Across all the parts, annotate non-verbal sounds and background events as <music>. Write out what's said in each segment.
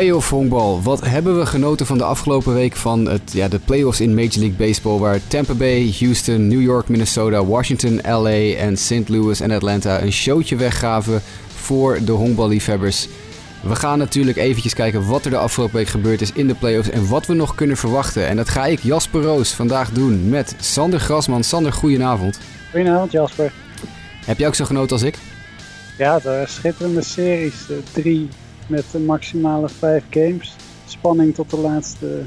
playoff honkbal. Wat hebben we genoten van de afgelopen week van het, ja, de playoffs in Major League Baseball. Waar Tampa Bay, Houston, New York, Minnesota, Washington, LA en St. Louis en Atlanta een showtje weggaven voor de honkballiefhebbers. We gaan natuurlijk eventjes kijken wat er de afgelopen week gebeurd is in de playoffs en wat we nog kunnen verwachten. En dat ga ik, Jasper Roos, vandaag doen met Sander Grasman. Sander, goedenavond. Goedenavond, Jasper. Heb jij ook zo genoten als ik? Ja, het waren schitterende series. Drie met maximale vijf games. Spanning tot de laatste,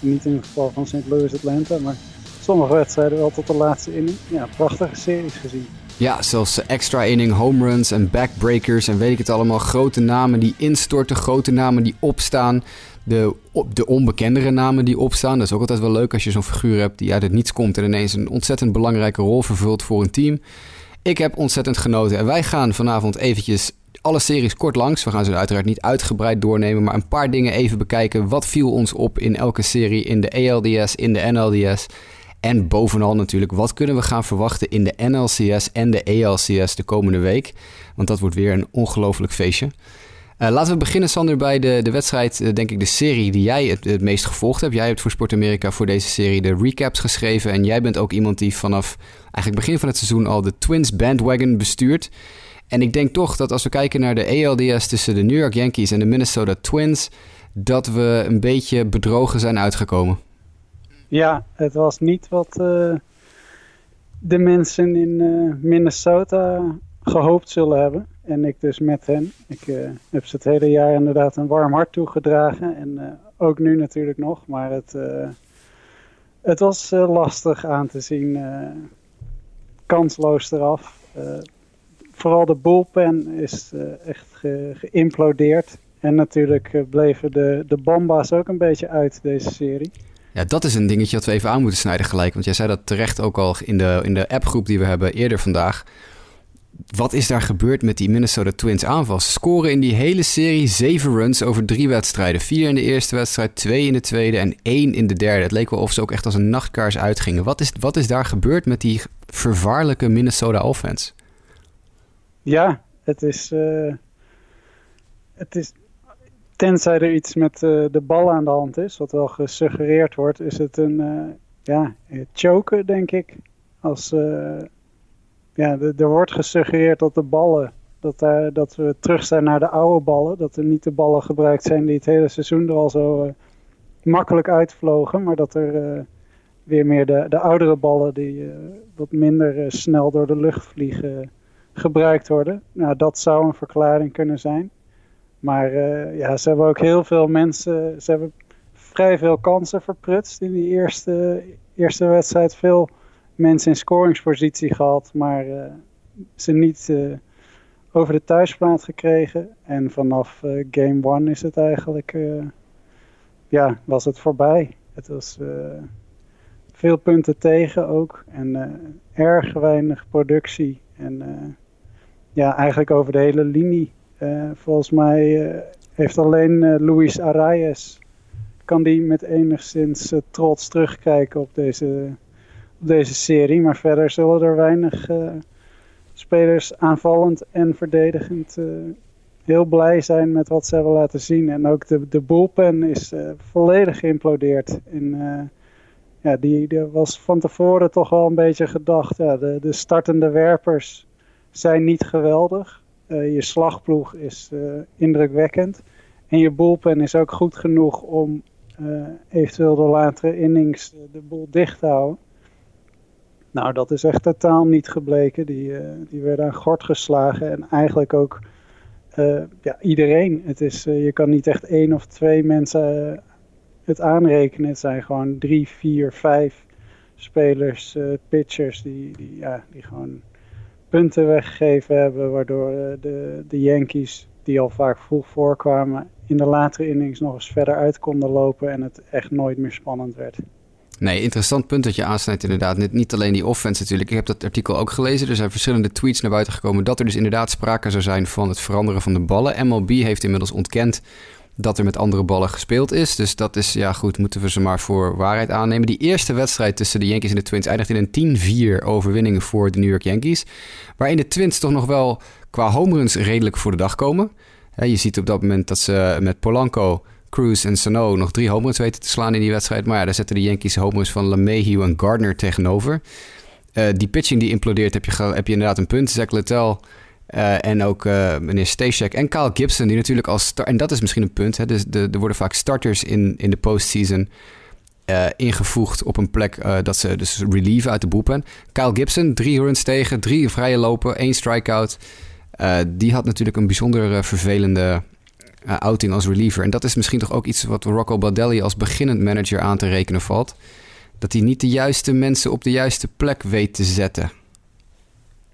niet in het geval van St. Louis Atlanta, maar sommige wedstrijden wel tot de laatste inning. Ja, prachtige series gezien. Ja, zelfs extra inning, home runs en backbreakers en weet ik het allemaal. Grote namen die instorten, grote namen die opstaan. De, de onbekendere namen die opstaan. Dat is ook altijd wel leuk als je zo'n figuur hebt die uit het niets komt en ineens een ontzettend belangrijke rol vervult voor een team. Ik heb ontzettend genoten en wij gaan vanavond eventjes alle series kort langs. We gaan ze uiteraard niet uitgebreid doornemen, maar een paar dingen even bekijken. Wat viel ons op in elke serie in de ALDS, in de NLDS? En bovenal natuurlijk, wat kunnen we gaan verwachten in de NLCS en de ALCS de komende week? Want dat wordt weer een ongelooflijk feestje. Uh, laten we beginnen, Sander, bij de, de wedstrijd, uh, denk ik, de serie die jij het, het, meest gevolgd hebt. Jij hebt voor Sport Amerika voor deze serie de recaps geschreven. En jij bent ook iemand die vanaf eigenlijk begin van het seizoen al de Twins bandwagon bestuurt. En ik denk toch dat als we kijken naar de ALDS tussen de New York Yankees en de Minnesota Twins, dat we een beetje bedrogen zijn uitgekomen. Ja, het was niet wat uh, de mensen in uh, Minnesota gehoopt zullen hebben. En ik dus met hen. Ik uh, heb ze het hele jaar inderdaad een warm hart toegedragen. En ook nu natuurlijk nog. Maar het, het was lastig aan te zien. kansloos eraf. Vooral de bullpen is echt ge geïmplodeerd. En natuurlijk bleven de, de Bamba's ook een beetje uit deze serie. Ja, dat is een dingetje dat we even aan moeten snijden gelijk. Want jij zei dat terecht ook al in de, in de appgroep die we hebben eerder vandaag. Wat is daar gebeurd met die Minnesota Twins aanval? Ze scoren in die hele serie zeven runs over drie wedstrijden. Vier in de eerste wedstrijd, twee in de tweede en één in de derde. Het leek wel of ze ook echt als een nachtkaars uitgingen. Wat is, wat is daar gebeurd met die vervaarlijke Minnesota offense? Ja, het is... Uh, het is tenzij er iets met uh, de bal aan de hand is, wat wel gesuggereerd wordt, is het een uh, ja, choken, denk ik. Als, ja, er wordt gesuggereerd dat de ballen, dat, daar, dat we terug zijn naar de oude ballen. Dat er niet de ballen gebruikt zijn die het hele seizoen er al zo makkelijk uitvlogen, maar dat er weer meer de, de oudere ballen die wat minder snel door de lucht vliegen gebruikt worden. Nou, dat zou een verklaring kunnen zijn. Maar uh, ja, ze hebben ook heel veel mensen, ze hebben vrij veel kansen verprutst in die eerste, eerste wedstrijd. Veel mensen in scoringspositie gehad, maar uh, ze niet uh, over de thuisplaat gekregen. En vanaf game one is het eigenlijk, ja, was het voorbij. Het was veel punten tegen ook en erg weinig productie. En ja, eigenlijk over de hele linie uh, volgens mij uh, heeft alleen uh, Luis Arias, kan die met enigszins trots terugkijken op deze, op deze serie. Maar verder zullen er weinig spelers aanvallend en verdedigend heel blij zijn met wat ze hebben laten zien. En ook de, de bullpen is volledig geïmplodeerd. In, ja, die, die was van tevoren toch wel een beetje gedacht. Ja, de, de startende werpers zijn niet geweldig. Uh, je slagploeg is uh, indrukwekkend. En je bullpen is ook goed genoeg om uh, eventueel de latere innings de boel dicht te houden. Nou, dat is echt totaal niet gebleken. Die, die werden aan gort geslagen. En eigenlijk ook ja, iedereen. Het is, je kan niet echt één of twee mensen het aanrekenen. Het zijn gewoon drie, vier, vijf spelers, pitchers die, die, ja, die gewoon punten weggegeven hebben, waardoor eh, de, de Yankees, die al vaak vroeg voorkwamen, in de latere innings nog eens verder uit konden lopen en het echt nooit meer spannend werd. Nee, interessant punt dat je aansnijdt inderdaad. Niet alleen die offense natuurlijk. Ik heb dat artikel ook gelezen. Er zijn verschillende tweets naar buiten gekomen dat er dus inderdaad sprake zou zijn van het veranderen van de ballen. MLB heeft inmiddels ontkend dat er met andere ballen gespeeld is. Dus dat is, ja goed, moeten we ze maar voor waarheid aannemen. Die eerste wedstrijd tussen de Yankees en de Twins eindigt in een 10-4 overwinning voor de New York Yankees. Waarin de Twins toch nog wel qua home runs redelijk voor de dag komen. je ziet op dat moment dat ze met Polanco, Cruz en Sano nog drie home runs weten te slaan in die wedstrijd. Maar ja, daar zetten de Yankees home runs van LeMahieu en Gardner tegenover. Uh, die pitching die implodeert, heb je, heb je inderdaad een punt. Zach Littell uh, en ook uh, meneer Stacek en Kyle Gibson, die natuurlijk als. En dat is misschien een punt. Hè? Dus de, er worden vaak starters in, in de postseason uh, ingevoegd op een plek dat ze dus relieven uit de boepen. Kyle Gibson, drie runs tegen, drie vrije lopen, één strikeout. die had natuurlijk een bijzonder vervelende outing als reliever. En dat is misschien toch ook iets wat Rocco Baldelli als beginnend manager aan te rekenen valt. Dat hij niet de juiste mensen op de juiste plek weet te zetten.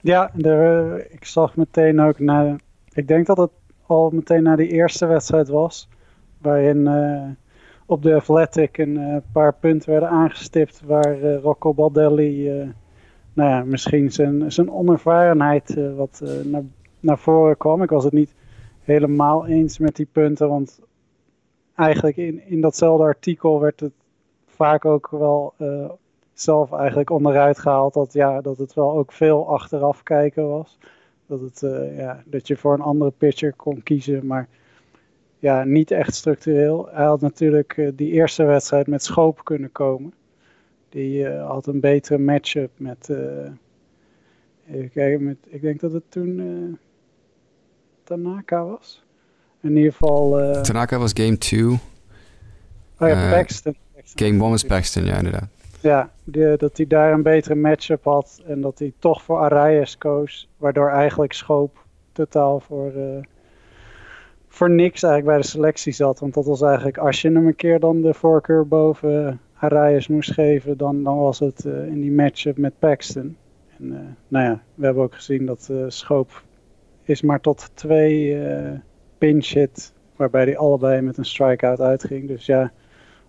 Ja, er, ik zag meteen ook na. Ik denk dat het al meteen na die eerste wedstrijd was. Waarin uh, op de Athletic een uh, paar punten werden aangestipt. Waar uh, Rocco Baldelli. nou ja, misschien zijn, zijn onervarenheid wat naar, naar voren kwam. Ik was het niet helemaal eens met die punten. Want eigenlijk in, in datzelfde artikel werd het vaak ook wel zelf eigenlijk onderuit gehaald dat, ja, dat het wel ook veel achteraf kijken was. Dat, het, uh, ja, dat je voor een andere pitcher kon kiezen, maar ja, niet echt structureel. Hij had natuurlijk uh, die eerste wedstrijd met Schoop kunnen komen. Die uh, had een betere matchup met, even kijken, met, ik denk dat het toen Tanaka was. In ieder geval... Tanaka was game 2. Oh ja, Paxton. Paxton. Game 1 was Paxton, ja inderdaad. Ja, dat hij daar een betere matchup had en dat hij toch voor Arias koos. Waardoor eigenlijk Schoop totaal voor, uh, voor niks eigenlijk bij de selectie zat. Want dat was eigenlijk, als je hem een keer dan de voorkeur boven Arias moest geven, dan, dan was het uh, in die matchup met Paxton. En uh, nou ja, we hebben ook gezien dat Schoop is maar tot twee pinch hit, waarbij hij allebei met een strikeout uitging. Dus ja,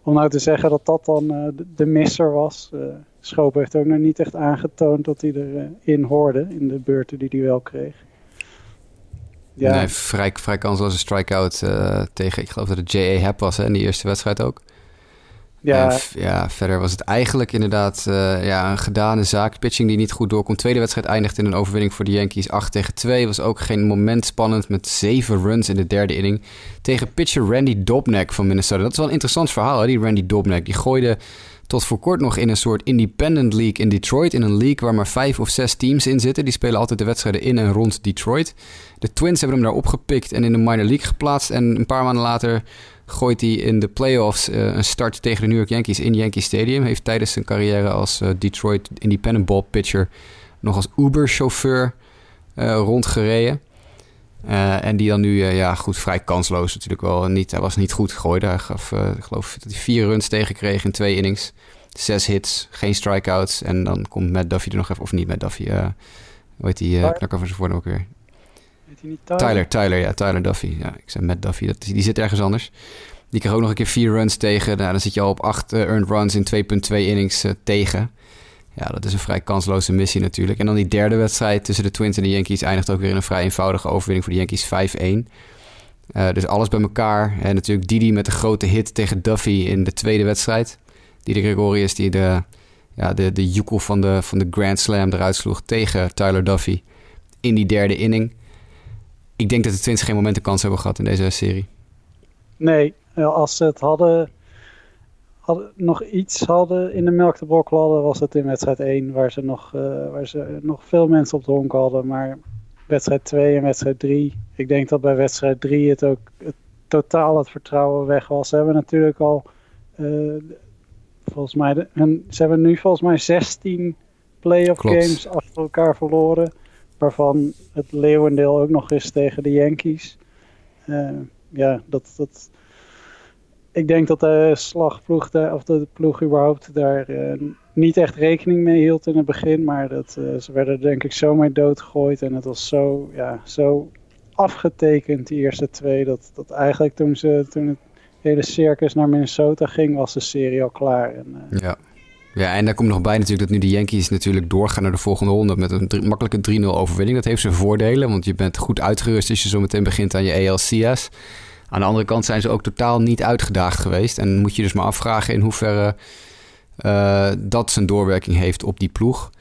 om nou te zeggen dat dat dan uh, de, misser was. Uh, Schoop heeft ook nog niet echt aangetoond dat hij erin uh, hoorde in de beurten die hij wel kreeg. Ja. Nee, vrij, vrij kansloze strikeout tegen, ik geloof dat het J.A. Happ was hè, in die eerste wedstrijd ook. Ja. En ja, verder was het eigenlijk inderdaad uh, ja, een gedane zaak. Pitching die niet goed doorkomt. Tweede wedstrijd eindigt in een overwinning voor de Yankees. 8 tegen 2 was ook geen moment spannend met 7 runs in de derde inning. Tegen pitcher Randy Dobnak van Minnesota. Dat is wel een interessant verhaal, hè, die Randy Dobnak. Die gooide tot voor kort nog in een soort independent league in Detroit. In een league waar maar vijf of zes teams in zitten. Die spelen altijd de wedstrijden in en rond Detroit. De Twins hebben hem daar opgepikt en in de minor league geplaatst. En een paar maanden later gooit hij in de playoffs uh, een start tegen de New York Yankees in Yankee Stadium. Heeft tijdens zijn carrière als uh, Detroit independent ball pitcher nog als Uber-chauffeur uh, rondgereden. en die dan nu, ja goed, vrij kansloos natuurlijk wel. Niet, hij was niet goed gegooid. Hij gaf, ik geloof dat hij vier runs tegenkreeg in twee innings. Zes hits, geen strikeouts. En dan komt Matt Duffy er nog even, of niet Matt Duffy, hoe heet die knakker van zijn voornaam ook weer? Tyler? Tyler? Ja, Tyler Duffy. Ja, ik zei Matt Duffy, dat, die zit ergens anders. Die kreeg ook nog een keer vier runs tegen. Nou, dan zit je al op acht uh, earned runs in 2,2 innings uh, tegen. Ja, dat is een vrij kansloze missie natuurlijk. En dan die derde wedstrijd tussen de Twins en de Yankees eindigt ook weer in een vrij eenvoudige overwinning voor de Yankees 5-1. Uh, eh, dus alles bij elkaar. En natuurlijk Didi met de grote hit tegen Duffy in de tweede wedstrijd. Didi Gregorius die de, ja, de, de joekel van de, van de Grand Slam eruit sloeg tegen Tyler Duffy in die derde inning ik denk dat de Twins geen moment een kans hebben gehad in deze serie. Nee, als ze het hadden, hadden nog iets hadden in de melk te brokkelen hadden, was het in wedstrijd 1, waar ze nog, uh, waar ze nog veel mensen op de honk hadden. Maar wedstrijd 2 en wedstrijd 3, ik denk dat bij wedstrijd 3 het ook het, totaal het vertrouwen weg was. Ze hebben natuurlijk al, uh, volgens mij, de, hun, ze hebben nu volgens mij 16 playoff games achter elkaar verloren waarvan het leeuwendeel ook nog is tegen de Yankees. Uh, ja, dat, dat, ik denk dat de slagploeg, daar, of de ploeg überhaupt daar uh, niet echt rekening mee hield in het begin. Maar dat, uh, ze werden denk ik zo mee doodgegooid en het was zo, ja, zo afgetekend, die eerste twee. Dat, dat eigenlijk toen, ze, toen het hele circus naar Minnesota ging, was de serie al klaar. En, ja. Ja, en daar komt nog bij natuurlijk dat nu de Yankees natuurlijk doorgaan naar de volgende ronde met een makkelijke 3-0 overwinning. Dat heeft zijn voordelen, want je bent goed uitgerust als je zo meteen begint aan je ALCS. Aan de andere kant zijn ze ook totaal niet uitgedaagd geweest. En moet je dus maar afvragen in hoeverre uh, dat zijn doorwerking heeft op die ploeg.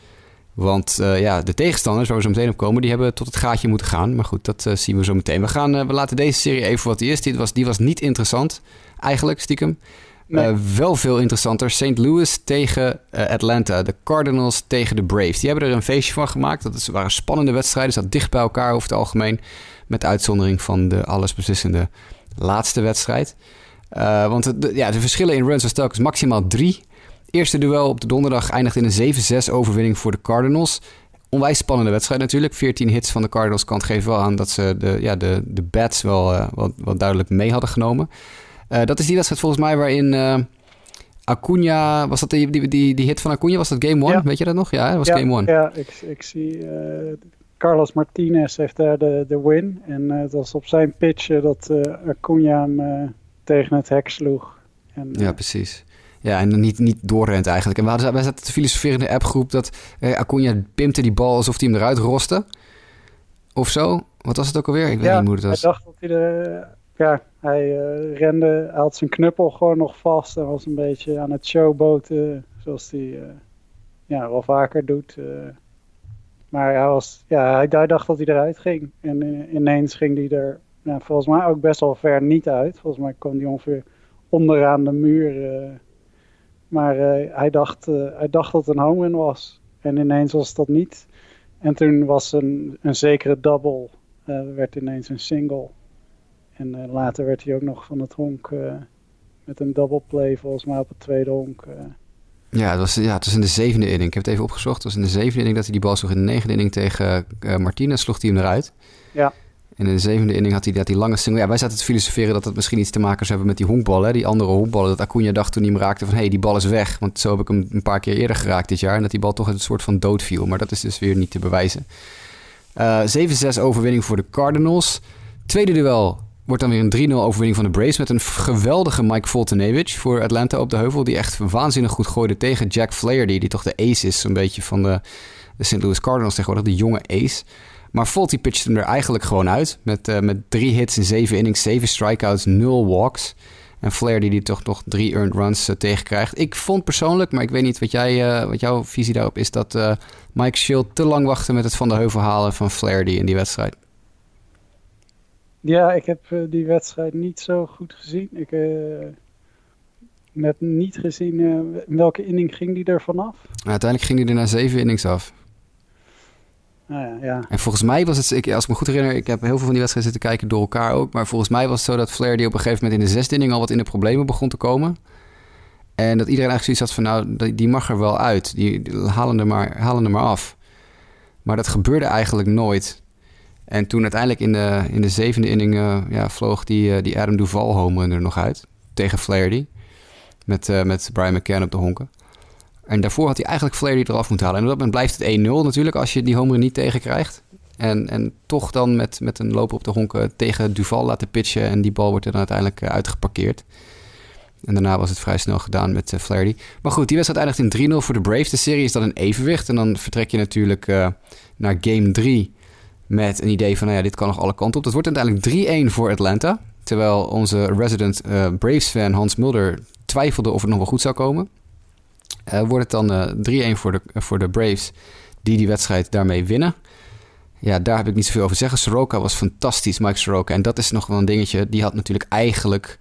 Want ja, de tegenstanders, waar we zo meteen op komen, die hebben tot het gaatje moeten gaan. Maar goed, dat zien we zo meteen. We, gaan, we laten deze serie even wat die is. Was, die was niet interessant, eigenlijk, stiekem. Nee. wel veel interessanter. St. Louis tegen Atlanta. De Cardinals tegen de Braves. Die hebben er een feestje van gemaakt. Dat waren spannende wedstrijden. Zat dicht bij elkaar over het algemeen. Met uitzondering van de allesbeslissende laatste wedstrijd. Uh, want de, ja, de verschillen in runs was telkens maximaal drie. Eerste duel op de donderdag eindigt in een 7-6 overwinning voor de Cardinals. Onwijs spannende wedstrijd natuurlijk. 14 hits van de Cardinals kant geven wel aan dat ze de, ja, de, de bats wel, wel, wel, duidelijk mee hadden genomen. Uh, dat is die wedstrijd volgens mij waarin Acuna... Was dat die, die, die, die, hit van Acuna? Was dat game 1? Ja. Weet je dat nog? Ja, dat was ja, game 1. Ja, ik, ik zie... Carlos Martinez heeft daar de, de win. En het was op zijn pitch dat Acuna hem tegen het hek sloeg. En, ja, precies. Ja, en niet, niet doorrent eigenlijk. En we hadden, wij zaten te filosoferen in de appgroep dat eh, Acuna pimpte die bal alsof hij hem eruit roste. Of zo. Wat was het ook alweer? Ik weet niet hoe het was. hij dacht dat hij er... Ja, hij uh, rende, hij had zijn knuppel gewoon nog vast en was een beetje aan het showboten, zoals hij uh, ja, wel vaker doet. Uh, maar hij, was, ja, hij, hij, dacht dat hij eruit ging. En ineens ging hij er volgens mij ook best wel ver niet uit. Volgens mij kwam die ongeveer onderaan de muur. Maar hij, dacht, hij dacht dat het een home was. En ineens was dat niet. En toen was een, een zekere double. werd ineens een single. En later werd hij ook nog van het honk met een double play volgens mij op het tweede honk. Ja, het was, ja, het was in de zevende inning. Ik heb het even opgezocht. Het was in de zevende inning dat hij die bal sloeg. In de negende inning tegen Martinez sloeg hij hem eruit. Ja. En in de zevende inning had hij dat die lange single. Ja, wij zaten te filosoferen dat het misschien iets te maken zou hebben met die honkballen. Die andere honkballen. Dat Acuna dacht toen hij hem raakte van... hé, hey, die bal is weg. Want zo heb ik hem een paar keer eerder geraakt dit jaar. En dat die bal toch een soort van dood viel. Maar dat is dus weer niet te bewijzen. Uh, eh, 7-6 overwinning voor de Cardinals. Tweede duel wordt dan weer een 3-0 overwinning van de Braves... met een geweldige Mike Fultonevich voor Atlanta op de heuvel... die echt waanzinnig goed gooide tegen Jack Flaherty... die toch de ace is zo'n beetje van de, de St. Louis Cardinals tegenwoordig. De jonge ace... Maar Volty pitcht hem er eigenlijk gewoon uit. Met, uh, met drie hits in zeven innings, zeven strikeouts, nul walks. En Flair die, toch nog drie earned runs uh, tegenkrijgt. Ik vond persoonlijk, maar ik weet niet wat, jij, uh, wat jouw visie daarop is... dat Mike Schild te lang wachtte met het van de heuvel halen van Flair in die wedstrijd. Ja, ik heb die wedstrijd niet zo goed gezien. Ik heb niet gezien in welke inning ging die er vanaf. uiteindelijk ging hij er na zeven innings af. Ah, ja, ja. En volgens mij was het, ik, als ik me goed herinner, ik heb heel veel van die wedstrijden zitten kijken door elkaar ook. Maar volgens mij was het zo dat Flair die op een gegeven moment in de zesde inning al wat in de problemen begon te komen. En dat iedereen eigenlijk zoiets had van, nou, die mag er wel uit. Die, halen, er maar, halen er maar af. Maar dat gebeurde eigenlijk nooit. En toen uiteindelijk in de, in de zevende inning uh, ja, vloog die, uh, die Adam Duval home er nog uit. Tegen Flaherty. Met, uh, met Brian McCann op de honken. En daarvoor had hij eigenlijk Flaherty eraf moeten halen. En op dat moment blijft het 1-0 natuurlijk als je die homer niet tegenkrijgt. En, en toch dan met, met een loper op de honken tegen Duval laten pitchen. En die bal wordt er dan uiteindelijk uitgeparkeerd. En daarna was het vrij snel gedaan met uh, Flaherty. Maar goed, die wedstrijd eindigt in 3-0 voor de Braves. De serie is dan een evenwicht. En dan vertrek je natuurlijk naar game 3 met een idee van... nou ja, dit kan nog alle kanten op. Dat wordt uiteindelijk 3-1 voor Atlanta. Terwijl onze resident Braves-fan Hans Mulder twijfelde of het nog wel goed zou komen. Uh, wordt het dan 3-1 eh, voor de, voor de Braves, die die wedstrijd daarmee winnen. Ja, daar heb ik niet zoveel over te zeggen. Soroka was fantastisch, Mike Soroka. En dat is nog wel een dingetje. Die had natuurlijk eigenlijk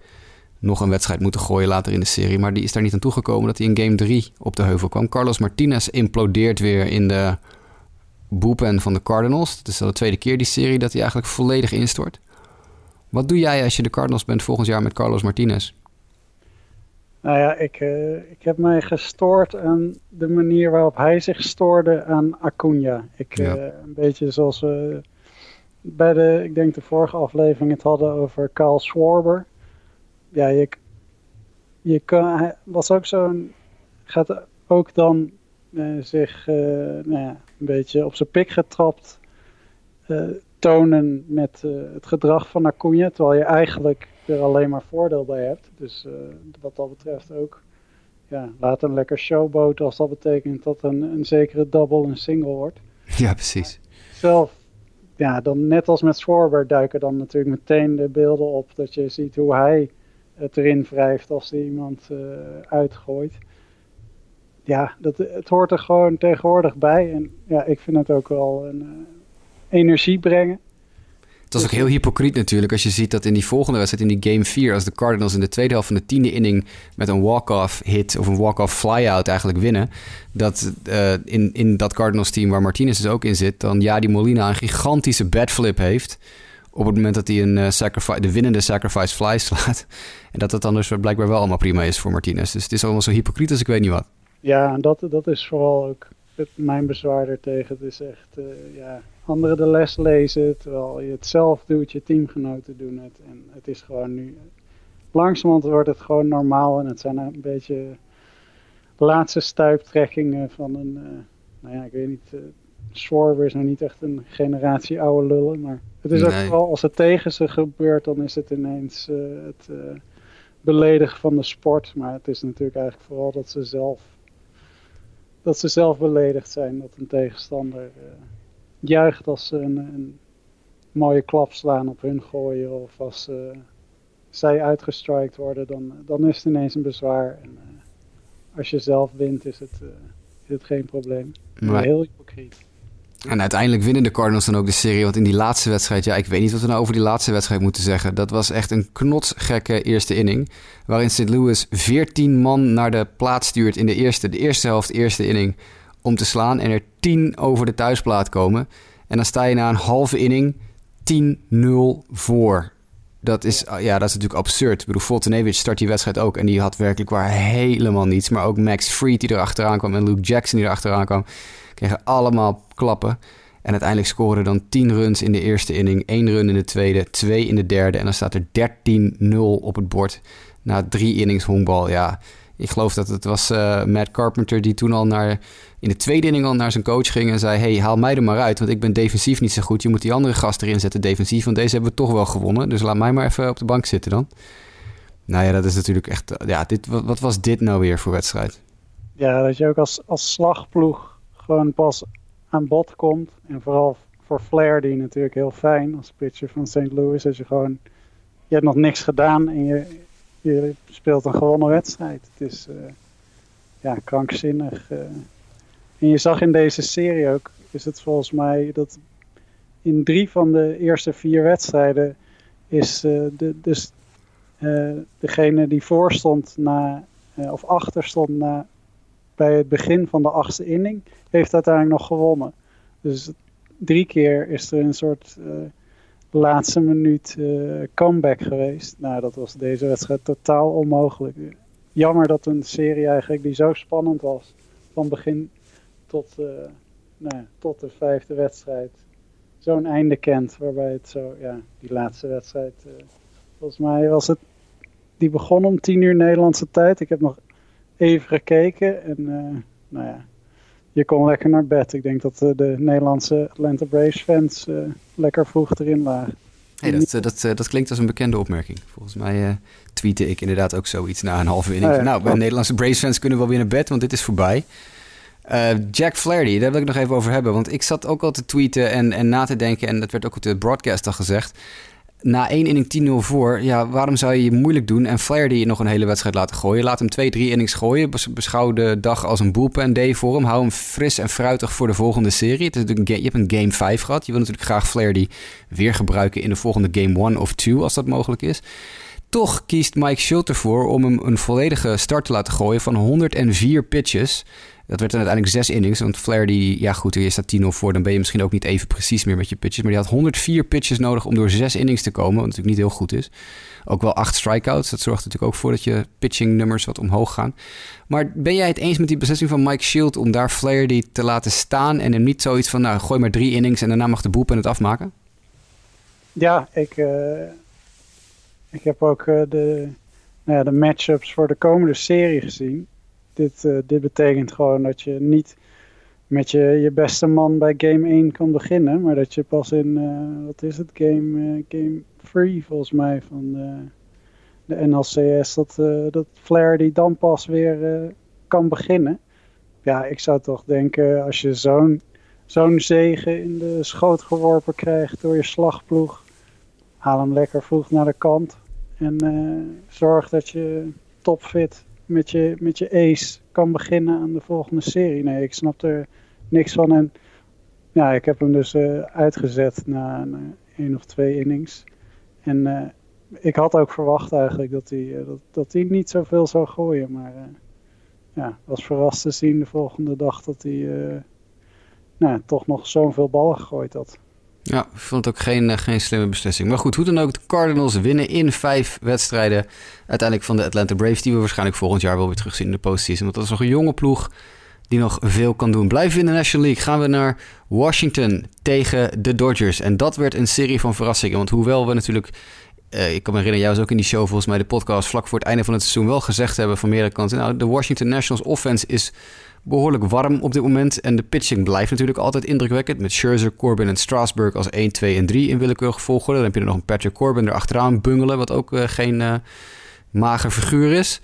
nog een wedstrijd moeten gooien later in de serie. Maar die is daar niet aan toegekomen dat hij in game 3 op de heuvel kwam. Carlos Martinez implodeert weer in de boepen van de Cardinals. Het is al de tweede keer die serie dat hij eigenlijk volledig instort. Wat doe jij als je de Cardinals bent volgend jaar met Carlos Martinez? Nou ja, ik, uh, ik heb mij gestoord aan de manier waarop hij zich stoorde aan Acuna. Ik, uh, een beetje zoals we bij de, ik denk de vorige aflevering het hadden over Carl Schwarber. Ja, je, je kan, hij was ook zo'n, gaat ook dan uh, zich nou ja, een beetje op zijn pik getrapt tonen met het gedrag van Acuna. Terwijl je eigenlijk er alleen maar voordeel bij hebt. Dus uh, wat dat betreft ook, ja, laat hem lekker showboten als dat betekent dat een, een zekere double een single wordt. <laughs> Ja, precies. Zelf, ja, dan net als met Schwarber duiken dan natuurlijk meteen de beelden op dat je ziet hoe hij het erin wrijft als hij iemand uh, uitgooit. Ja, dat, het hoort er gewoon tegenwoordig bij. En ja, ik vind het ook wel een uh, energie brengen. Het was ook heel hypocriet natuurlijk als je ziet dat in die volgende wedstrijd, in die game 4, als de Cardinals in de tweede helft van de tiende inning met een walk-off hit of een walk-off fly-out eigenlijk winnen, dat uh, in, in dat Cardinals team waar Martinez dus ook in zit, dan ja, die Molina een gigantische flip heeft op het moment dat hij een uh, sacrifice, de winnende sacrifice fly slaat. <laughs> En dat het dan dus blijkbaar wel allemaal prima is voor Martinez. Dus het is allemaal zo hypocriet als ik weet niet wat. Ja, en dat, dat is vooral ook mijn bezwaar er tegen. Het is echt, uh, ja, anderen de les lezen terwijl je het zelf doet, je teamgenoten doen het. En het is gewoon nu, langzamerhand wordt het gewoon normaal en het zijn een beetje laatste stuiptrekkingen van een, uh, nou ja, ik weet niet, uh, is nou niet echt een generatie oude lullen, maar het is ook vooral als het tegen ze gebeurt, dan is het ineens het beledigen van de sport. Maar het is natuurlijk eigenlijk vooral dat ze zelf dat ze zelf beledigd zijn dat een tegenstander uh, juicht als ze een, een, mooie klap slaan op hun gooien of als uh, zij uitgestrikt worden, dan, dan is het ineens een bezwaar. En, uh, als je zelf wint is het, is het geen probleem. Maar heel hypocriet. En uiteindelijk winnen de Cardinals dan ook de serie. Want in die laatste wedstrijd, ja, ik weet niet wat we nou over die laatste wedstrijd moeten zeggen. Dat was echt een knotsgekke eerste inning. Waarin St. Louis 14 man naar de plaats stuurt in de eerste, de eerste helft, eerste inning. Om te slaan. En er 10 over de thuisplaat komen. En dan sta je na een halve inning 10-0 voor. Dat is, ja, dat is natuurlijk absurd. Ik bedoel, Fultonevich start die wedstrijd ook. En die had werkelijk waar helemaal niets. Maar ook Max Fried die erachteraan kwam. En Luke Jackson die erachteraan kwam kregen allemaal klappen. En uiteindelijk scoren dan 10 runs in de eerste inning, 1 run in de tweede, 2 in de derde. En dan staat er 13-0 op het bord na drie innings honkbal. Ja, ik geloof dat het was uh, Matt Carpenter die toen al naar, in de tweede inning al naar zijn coach ging en zei... hey, haal mij er maar uit, want ik ben defensief niet zo goed. Je moet die andere gast erin zetten defensief, want deze hebben we toch wel gewonnen. Dus laat mij maar even op de bank zitten dan. Nou ja, dat is natuurlijk echt... Ja, dit, wat, was dit nou weer voor wedstrijd? Ja, dat je ook als, als slagploeg gewoon pas aan bod komt. En vooral voor Flair, die natuurlijk heel fijn als pitcher van St. Louis. Als je gewoon, je hebt nog niks gedaan en je, je speelt een gewonnen wedstrijd. Het is uh, ja, krankzinnig. Uh. En je zag in deze serie ook, is het volgens mij dat in drie van de eerste vier wedstrijden is uh, de, dus, degene die voor stond na, of achter stond na bij het begin van de achtste inning, heeft uiteindelijk nog gewonnen. Dus drie keer is er een soort laatste minuut uh, comeback geweest. Nou, dat was deze wedstrijd totaal onmogelijk. Jammer dat een serie eigenlijk die zo spannend was, van begin tot, uh, nou, tot de vijfde wedstrijd, zo'n einde kent. Waarbij het zo, ja, die laatste wedstrijd, volgens mij was het, die begon om tien uur Nederlandse tijd. Ik heb nog even gekeken en nou ja, je kon lekker naar bed. Ik denk dat uh, de Nederlandse Atlanta Braves fans uh, lekker vroeg erin lagen. Hey, dat, uh, dat, dat klinkt als een bekende opmerking. Volgens mij tweette ik inderdaad ook zoiets na een halve inning. Ja. Nou, bij Nederlandse Braves fans kunnen wel weer naar bed, want dit is voorbij. Jack Flaherty, daar wil ik nog even over hebben. Want ik zat ook al te tweeten en, en na te denken. En dat werd ook op de broadcast al gezegd na één inning 10-0 voor, ja, waarom zou je je moeilijk doen en Flaherty nog een hele wedstrijd laten gooien? Laat hem twee, drie innings gooien. Beschouw de dag als een bullpen day voor hem. Hou hem fris en fruitig voor de volgende serie. Het is natuurlijk je hebt een game 5 gehad. Je wil natuurlijk graag Flaherty weer gebruiken in de volgende game 1 of 2, als dat mogelijk is. Toch kiest Mike Schulte ervoor om hem een volledige start te laten gooien van 104 pitches. Dat werd dan uiteindelijk zes innings. Want Flair, die, ja goed, je staat 10-0 voor. Dan ben je misschien ook niet even precies meer met je pitches. Maar die had 104 pitches nodig om door zes innings te komen. Wat natuurlijk niet heel goed is. Ook wel acht strikeouts. Dat zorgt natuurlijk ook voor dat je pitching nummers wat omhoog gaan. Maar ben jij het eens met die beslissing van Mike Shield om daar Flair die te laten staan en hem niet zoiets van, nou, gooi maar drie innings en daarna mag de boep en het afmaken? Ja, ik, uh, ik heb ook uh, de, nou ja, de matchups voor de komende serie gezien dit, uh, dit betekent gewoon dat je niet met je, je beste man bij game 1 kan beginnen. Maar dat je pas in, uh, wat is het, game, uh, game 3 volgens mij van de NLCS, dat, dat Flair die dan pas weer kan beginnen. Ja, ik zou toch denken als je zo'n zo'n zegen in de schoot geworpen krijgt door je slagploeg. Haal hem lekker vroeg naar de kant. En zorg dat je topfit met je, met je ace kan beginnen aan de volgende serie. Nee, ik snap er niks van. En ja, ik heb hem dus uh, uitgezet na, één of twee innings. En uh, ik had ook verwacht eigenlijk dat hij, uh, dat, dat hij niet zoveel zou gooien. Maar ja, was verrast te zien de volgende dag dat hij nou, toch nog zoveel ballen gegooid had. Ja, ik vond het ook geen, geen slimme beslissing. Maar goed, hoe dan ook, de Cardinals winnen in vijf wedstrijden. Uiteindelijk van de Atlanta Braves, die we waarschijnlijk volgend jaar wel weer terugzien in de postseason. Want dat is nog een jonge ploeg die nog veel kan doen. Blijven in de National League, gaan we naar Washington tegen de Dodgers. En dat werd een serie van verrassingen. Want hoewel we natuurlijk, uh, ik kan me herinneren, jij was ook in die show volgens mij, de podcast, vlak voor het einde van het seizoen wel gezegd hebben van meerdere kanten. Nou, de Washington Nationals offense is behoorlijk warm op dit moment. En de pitching blijft natuurlijk altijd indrukwekkend. Met Scherzer, Corbin en Strasburg als 1, 2 en 3 in willekeurige volgorde. Dan heb je er nog een Patrick Corbin erachteraan bungelen, wat ook uh, geen uh, mager figuur is.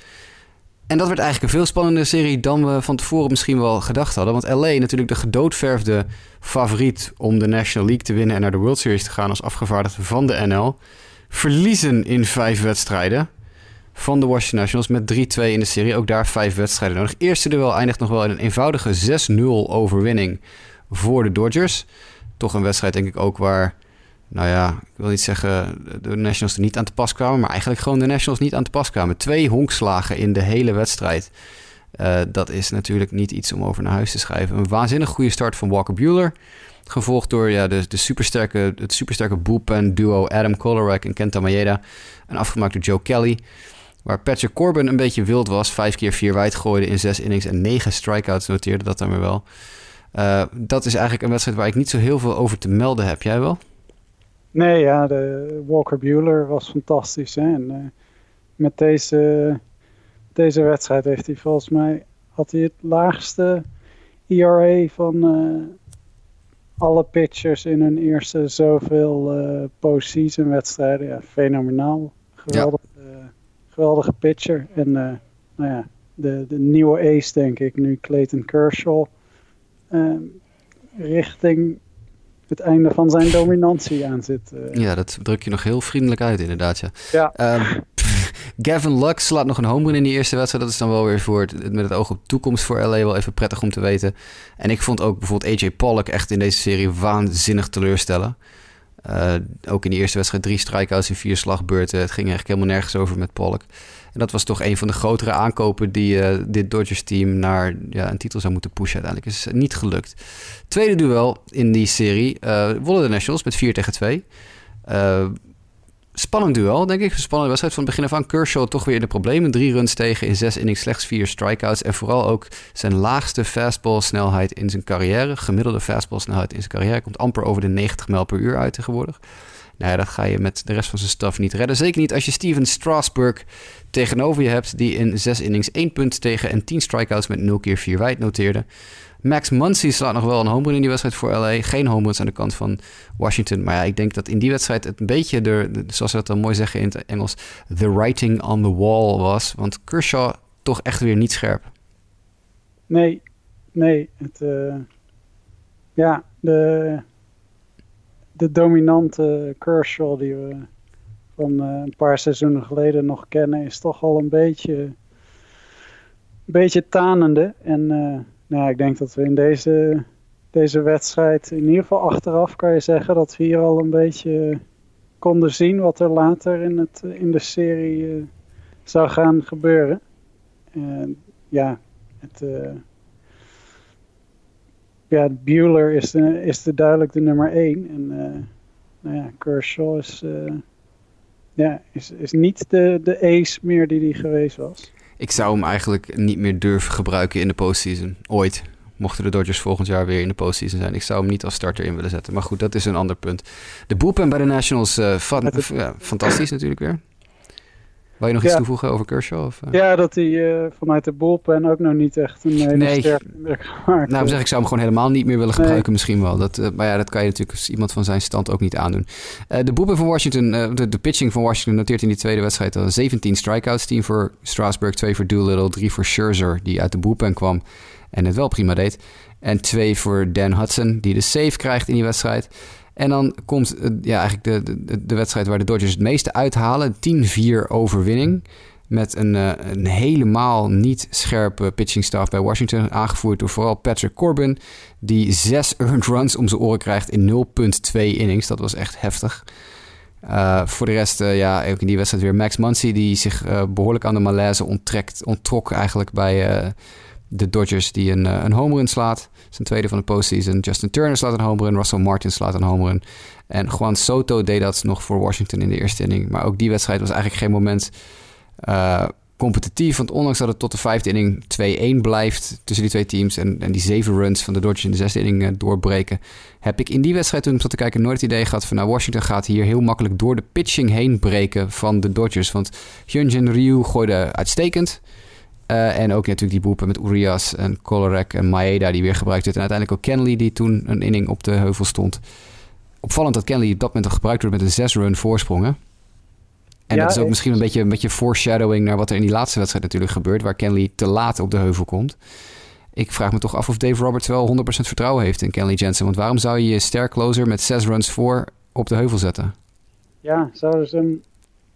En dat werd eigenlijk een veel spannender serie dan we van tevoren misschien wel gedacht hadden. Want LA natuurlijk de gedoodverfde favoriet om de National League te winnen en naar de World Series te gaan als afgevaardigde van de NL. Verliezen in vijf wedstrijden van de Washington Nationals met 3-2 in de serie. Ook daar vijf wedstrijden nodig. Eerste duel eindigt nog wel in een eenvoudige 6-0 overwinning voor de Dodgers. Toch een wedstrijd denk ik ook waar, nou ja, ik wil niet zeggen de Nationals er niet aan te pas kwamen, maar eigenlijk gewoon de Nationals niet aan te pas kwamen. Twee honkslagen in de hele wedstrijd. Uh, dat is natuurlijk niet iets om over naar huis te schrijven. Een waanzinnig goede start van Walker Bueller. Gevolgd door ja, de, de supersterke, het supersterke bullpen duo Adam Kolarek en Kenta Maeda. En afgemaakt door Joe Kelly. Waar Patrick Corbin een beetje wild was. Vijf keer vier wijd gooide in zes innings en negen strikeouts noteerde dat dan weer wel. Uh, dat is eigenlijk een wedstrijd waar ik niet zo heel veel over te melden heb. Jij wel? Nee, ja, de Walker Bueller was fantastisch. Hè? En, uh, met deze, deze wedstrijd heeft hij volgens mij had hij het laagste ERA van uh, alle pitchers in hun eerste zoveel postseason wedstrijden. Ja, fenomenaal. Geweldig. Ja geweldige pitcher. En uh, nou ja, de, de nieuwe ace denk ik nu, Clayton Kershaw. Uh, richting het einde van zijn dominantie aan zit. Uh. Ja, dat druk je nog heel vriendelijk uit inderdaad. Ja. ja. Um, <laughs> Gavin Lux slaat nog een home run in die eerste wedstrijd. Dat is dan wel weer voor het, met het oog op toekomst voor LA wel even prettig om te weten. En ik vond ook bijvoorbeeld AJ Pollock echt in deze serie waanzinnig teleurstellen. Uh, ook in die eerste wedstrijd drie strikeouts in vier slagbeurten. Het ging eigenlijk helemaal nergens over met Pollock. En dat was toch een van de grotere aankopen die uh, dit Dodgers-team naar ja, een titel zou moeten pushen. Uiteindelijk is niet gelukt. Tweede duel in die serie uh, wonnen de Nationals met 4 tegen 2 spannend duel, denk ik. Een spannende wedstrijd van het begin af aan. Kershaw toch weer in de problemen. Drie runs tegen in zes innings, slechts vier strikeouts. En vooral ook zijn laagste fastball-snelheid in zijn carrière. Gemiddelde fastball-snelheid in zijn carrière. Komt amper over de 90 mijl per uur uit tegenwoordig. Nou ja, dat ga je met de rest van zijn staf niet redden. Zeker niet als je Steven Strasburg tegenover je hebt... die in zes innings één punt tegen en 10 strikeouts met 0 keer 4 wijd noteerde. Max Muncy slaat nog wel een home run in die wedstrijd voor LA. Geen home runs aan de kant van Washington. Maar ja, ik denk dat in die wedstrijd het een beetje, zoals ze dat dan mooi zeggen in het Engels, the writing on the wall was. Want Kershaw toch echt weer niet scherp. Nee, nee. Het, uh, ja, de, de dominante Kershaw die we van uh, een paar seizoenen geleden nog kennen, is toch al een beetje, een beetje tanende. En uh, nou, ik denk dat we in deze, deze wedstrijd, in ieder geval achteraf kan je zeggen dat we hier al een beetje konden zien wat er later in, het, in de serie uh, zou gaan gebeuren. En ja, het, uh, ja, Bueller is, de, is de duidelijk de nummer 1. En uh, nou ja, Kershaw is, ja, is, is niet de, de ace meer die hij geweest was. Ik zou hem eigenlijk niet meer durven gebruiken in de postseason. Ooit. Mochten de Dodgers volgend jaar weer in de postseason zijn. Ik zou hem niet als starter in willen zetten. Maar goed, dat is een ander punt. De bullpen bij de Nationals, uh, fan, ja, fantastisch natuurlijk weer. Wil je nog iets toevoegen over Kershaw? Of, uh? Ja, dat hij uh, vanuit de bullpen ook nog niet echt een hele nee. sterke Nou, zeg ik zou hem gewoon helemaal niet meer willen gebruiken nee. misschien wel. Dat, uh, maar ja, dat kan je natuurlijk als iemand van zijn stand ook niet aandoen. de bullpen van Washington, de, de, pitching van Washington noteert in die tweede wedstrijd al 17 strikeouts. 10 voor Strasburg, 2 voor Doolittle, 3 voor Scherzer, die uit de bullpen kwam en het wel prima deed. En 2 voor Dan Hudson, die de save krijgt in die wedstrijd. En dan komt ja, eigenlijk de, de, de wedstrijd waar de Dodgers het meeste uithalen. 10-4 overwinning. met een, uh, een helemaal niet scherpe pitching staff bij Washington. Aangevoerd door vooral Patrick Corbin. Die zes earned runs om zijn oren krijgt in 0,2 innings. Dat was echt heftig. Uh, voor de rest, ja, ook in die wedstrijd weer Max Muncy... die zich behoorlijk aan de malaise onttrekt, onttrok eigenlijk bij de Dodgers... die een, een home run slaat. Zijn tweede van de postseason. Justin Turner slaat een home run. Russell Martin slaat een home run. En Juan Soto deed dat nog voor Washington in de eerste inning. Maar ook die wedstrijd was eigenlijk geen moment uh, competitief. Want ondanks dat het tot de vijfde inning 2-1 blijft tussen die twee teams... En, en die zeven runs van de Dodgers in de zesde inning uh, doorbreken... heb ik in die wedstrijd toen ik zat te kijken nooit het idee gehad van... nou, Washington gaat hier heel makkelijk door de pitching heen breken van de Dodgers. Want Hyunjin Ryu gooide uitstekend... Uh, en ook natuurlijk die boepen met Urias en Kolarek en Maeda die weer gebruikt werd. En uiteindelijk ook Kenley die toen een inning op de heuvel stond. Opvallend dat Kenley op dat moment al gebruikt wordt met een zes-run voorsprong. Hè? En dat is ook misschien een beetje, een beetje foreshadowing naar wat er in die laatste wedstrijd natuurlijk gebeurt, waar Kenley te laat op de heuvel komt. Ik vraag me toch af of Dave Roberts wel 100% vertrouwen heeft in Kenley Jensen. Want waarom zou je je ster closer met zes runs voor op de heuvel zetten? Ja, zouden ze hem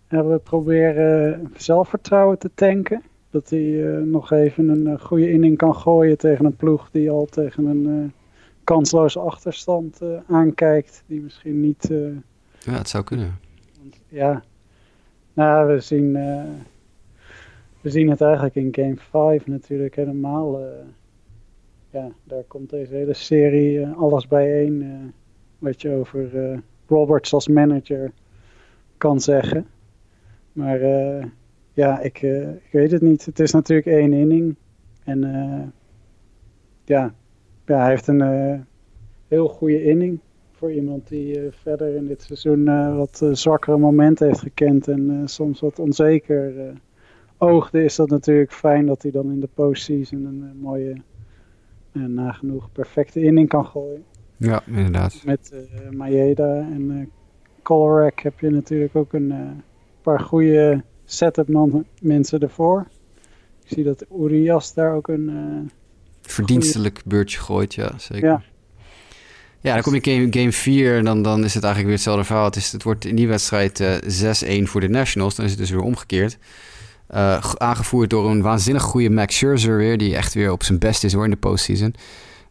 hebben proberen zelfvertrouwen te tanken? Dat hij uh, nog even een uh, goede inning kan gooien tegen een ploeg die al tegen een uh, kansloze achterstand aankijkt. Die misschien niet... ja, het zou kunnen. Ja, nou, we zien, we zien het eigenlijk in Game 5 natuurlijk helemaal. Ja, daar komt deze hele serie alles bijeen. wat je over Roberts als manager kan zeggen. Maar ja, ik, ik weet het niet. Het is natuurlijk één inning. En ja, ja, hij heeft een heel goede inning voor iemand die verder in dit seizoen wat zwakkere momenten heeft gekend en soms wat onzeker oogde, is dat natuurlijk fijn dat hij dan in de postseason een mooie, nagenoeg perfecte inning kan gooien. Ja, inderdaad. Met Maeda en Colorek heb je natuurlijk ook een paar goede setup mensen ervoor. Ik zie dat Urias daar ook een... Verdienstelijk goede... beurtje gooit, ja, zeker. Ja. Ja, dan kom je game, game 4 en dan, dan is het eigenlijk weer hetzelfde verhaal. Het, is, het wordt in die wedstrijd uh, 6-1 voor de Nationals. Dan is het dus weer omgekeerd. Uh, aangevoerd door een waanzinnig goede Max Scherzer weer... die echt weer op zijn best is hoor in de postseason.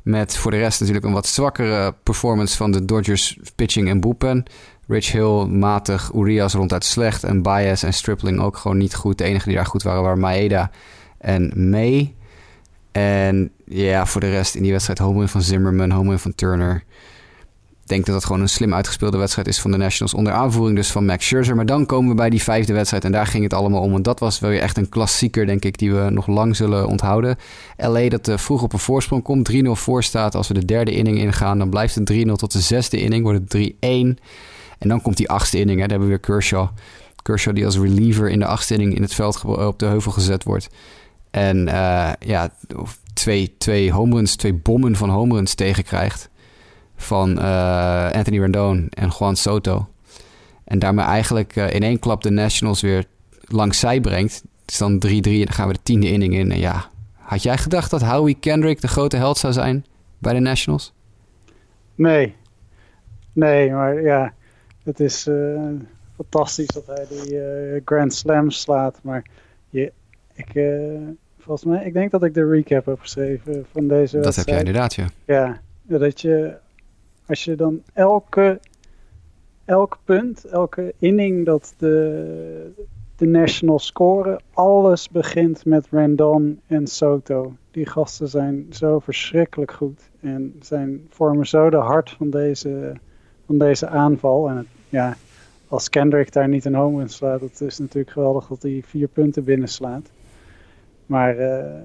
Met voor de rest natuurlijk een wat zwakkere performance... van de Dodgers pitching en bullpen. Rich Hill matig, Urias ronduit slecht... en Baez en Stripling ook gewoon niet goed. De enige die daar goed waren waren Maeda en May... En ja, voor de rest in die wedstrijd home van Zimmerman, home van Turner. Ik denk dat het gewoon een slim uitgespeelde wedstrijd is van de Nationals. Onder aanvoering dus van Max Scherzer. Maar dan komen we bij die vijfde wedstrijd en daar ging het allemaal om. En dat was wel weer echt een klassieker, denk ik, die we nog lang zullen onthouden. LA dat uh, vroeg op een voorsprong komt, 3-0 voor staat. Als we de derde inning ingaan, dan blijft het 3-0 tot de zesde inning, wordt het 3-1. En dan komt die achtste inning, hè. daar hebben we weer Kershaw. Kershaw die als reliever in de achtste inning in het veld op de heuvel gezet wordt. En uh, ja, twee, twee home runs, twee bommen van home runs tegenkrijgt. Van uh, Anthony Rendon en Juan Soto. En daarmee eigenlijk in één klap de Nationals weer langs zij brengt. Het is dan 3-3 en dan gaan we de tiende inning in. En ja, had jij gedacht dat Howie Kendrick de grote held zou zijn bij de Nationals? Nee. Nee, maar ja, het is uh, fantastisch dat hij die Grand Slam slaat. Maar je, ik volgens mij, ik denk dat ik de recap heb geschreven van deze Dat heb jij inderdaad, ja. Ja, dat je, als je dan elke, elk punt, elke inning dat de, de Nationals scoren, alles begint met Randon en Soto. Die gasten zijn zo verschrikkelijk goed en zijn vormen zo de hart van deze, van deze aanval. En het, ja, als Kendrick daar niet een home in slaat, dat is natuurlijk geweldig dat hij vier punten binnenslaat. Maar uh,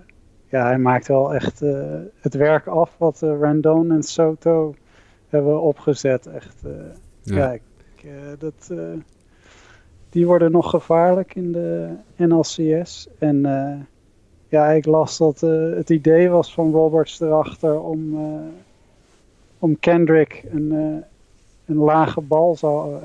ja, hij maakt wel echt uh, het werk af wat uh, Randon en Soto hebben opgezet. Echt, ja. ik, dat, die worden nog gevaarlijk in de NLCS. En ja, ik las dat het idee was van Roberts erachter om, om Kendrick een, een lage bal zou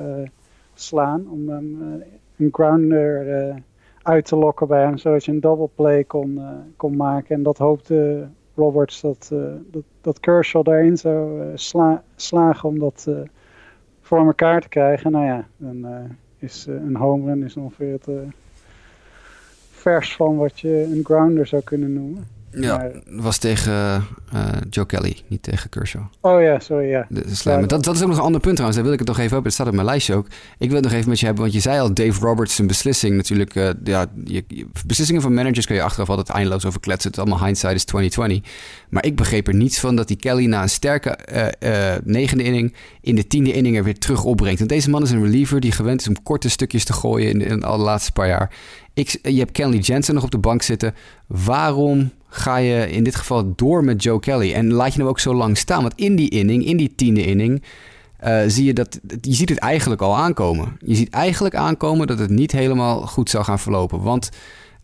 slaan. Om hem een grounder uit te lokken bij hem, zodat je een double play kon, kon maken. En dat hoopte Roberts dat, dat, dat Kershaw daarin zou sla slagen om dat voor elkaar te krijgen. Nou ja, dan is een home run is ongeveer het, vers van wat je een grounder zou kunnen noemen. Ja, was tegen uh, Joe Kelly, niet tegen Kershaw. Oh ja, sorry, ja. De Dat, dat is ook nog een ander punt trouwens, daar wil ik het nog even op. Het staat op mijn lijstje ook. Ik wil het nog even met je hebben, want je zei al, Dave Roberts zijn beslissing natuurlijk. Uh, ja, je, beslissingen van managers kun je achteraf altijd eindeloos over kletsen. Het is allemaal hindsight is 2020. Maar ik begreep er niets van dat die Kelly na een sterke uh, negende inning in de tiende inning er weer terug opbrengt. Want deze man is een reliever die gewend is om korte stukjes te gooien in, in de laatste paar jaar. Ik, je hebt Kelly Jensen nog op de bank zitten. Waarom ga je in dit geval door met Joe Kelly? En laat je hem ook zo lang staan? Want in die inning, in die tiende inning, uh, zie je dat je ziet het eigenlijk al aankomen. Je ziet eigenlijk aankomen dat het niet helemaal goed zou gaan verlopen. Want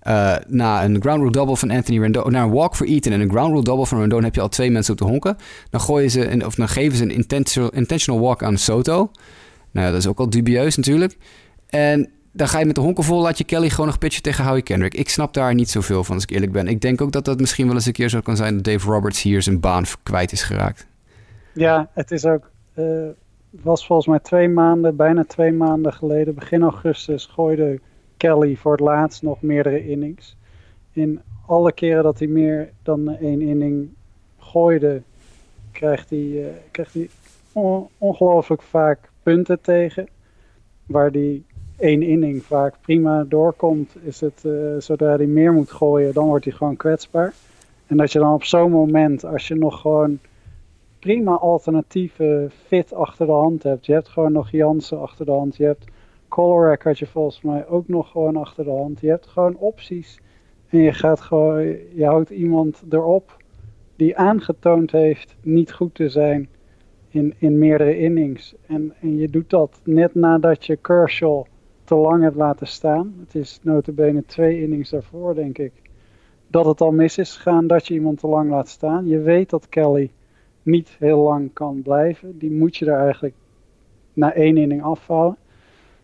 uh, na een ground rule double van Anthony Rendon, na een walk for Eaton en een ground rule double van Rendon heb je al twee mensen op de honken. Dan gooien ze, of dan geven ze een intentional, intentional walk aan Soto. Nou, dat is ook al dubieus natuurlijk. En dan ga je met de honken vol, laat je Kelly gewoon nog pitchen tegen Howie Kendrick. Ik snap daar niet zoveel van, als ik eerlijk ben. Ik denk ook dat dat misschien wel eens een keer zo kan zijn dat Dave Roberts hier zijn baan kwijt is geraakt. Ja, het is ook. Uh, was volgens mij twee maanden, bijna twee maanden geleden, begin augustus, gooide Kelly voor het laatst nog meerdere innings. In alle keren dat hij meer dan één inning gooide, krijgt hij, uh, krijgt hij ongelooflijk vaak punten tegen. Waar hij één inning vaak prima doorkomt, is het uh, zodra hij meer moet gooien, dan wordt hij gewoon kwetsbaar. En dat je dan op zo'n moment, als je nog gewoon prima alternatieve fit achter de hand hebt. Je hebt gewoon nog Jansen achter de hand. Je hebt Colorac had je volgens mij ook nog gewoon achter de hand. Je hebt gewoon opties. En je gaat gewoon, je houdt iemand erop die aangetoond heeft niet goed te zijn in, in meerdere innings. En, en je doet dat net nadat je Kershaw te lang hebt laten staan. Het is notabene twee innings daarvoor, denk ik. Dat het al mis is gegaan dat je iemand te lang laat staan. Je weet dat Kelly niet heel lang kan blijven. Die moet je er eigenlijk na één inning afvallen.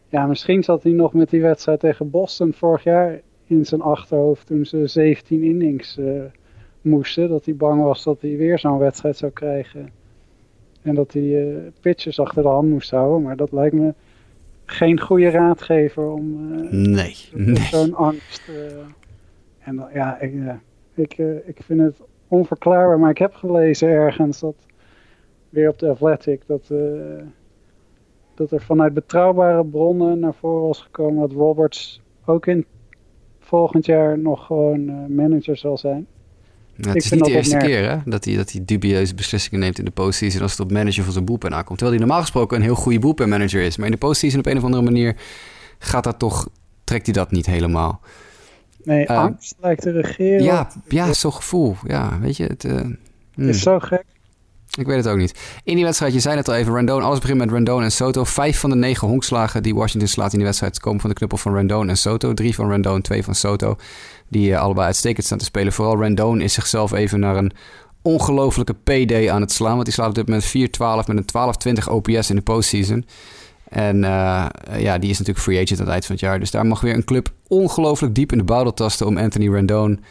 Ja, misschien zat hij nog met die wedstrijd tegen Boston vorig jaar in zijn achterhoofd toen ze 17 innings uh, moesten. Dat hij bang was dat hij weer zo'n wedstrijd zou krijgen. En dat hij uh, pitches achter de hand moest houden. Maar dat lijkt me geen goede raadgever om uh, nee, nee. zo'n angst. en ja, ik, ik, ik vind het onverklaarbaar. Maar ik heb gelezen ergens dat weer op de Athletic dat dat er vanuit betrouwbare bronnen naar voren was gekomen dat Roberts ook in volgend jaar nog gewoon uh, manager zal zijn. Het is niet de eerste keer hè, dat, hij, dat hij dubieuze beslissingen neemt in de postseason als het op manager van zijn boelpen aankomt. Terwijl hij normaal gesproken een heel goede boelpenmanager is. Maar in de postseason op een of andere manier gaat dat toch, trekt hij dat niet helemaal. Nee, uh, angst lijkt te regeren. Ja, ja zo'n gevoel. Ja, weet je, het, uh, het is hmm. zo gek. Ik weet het ook niet. In die wedstrijd, je zei het al even, Rendon, alles begint met Rendon en Soto. Vijf van de negen honkslagen die Washington slaat in die wedstrijd komen van de knuppel van Rendon en Soto. Drie van Rendon, twee van Soto. Die uh, allebei uitstekend staan te spelen. Vooral Rendon is zichzelf even naar een ongelofelijke PD aan het slaan. Want die slaat op dit moment 4-12 met een 12-20 OPS in de postseason. En uh, ja, die is natuurlijk free agent aan het eind van het jaar. Dus daar mag weer een club ongelooflijk diep in de buidel tasten om Anthony Rendon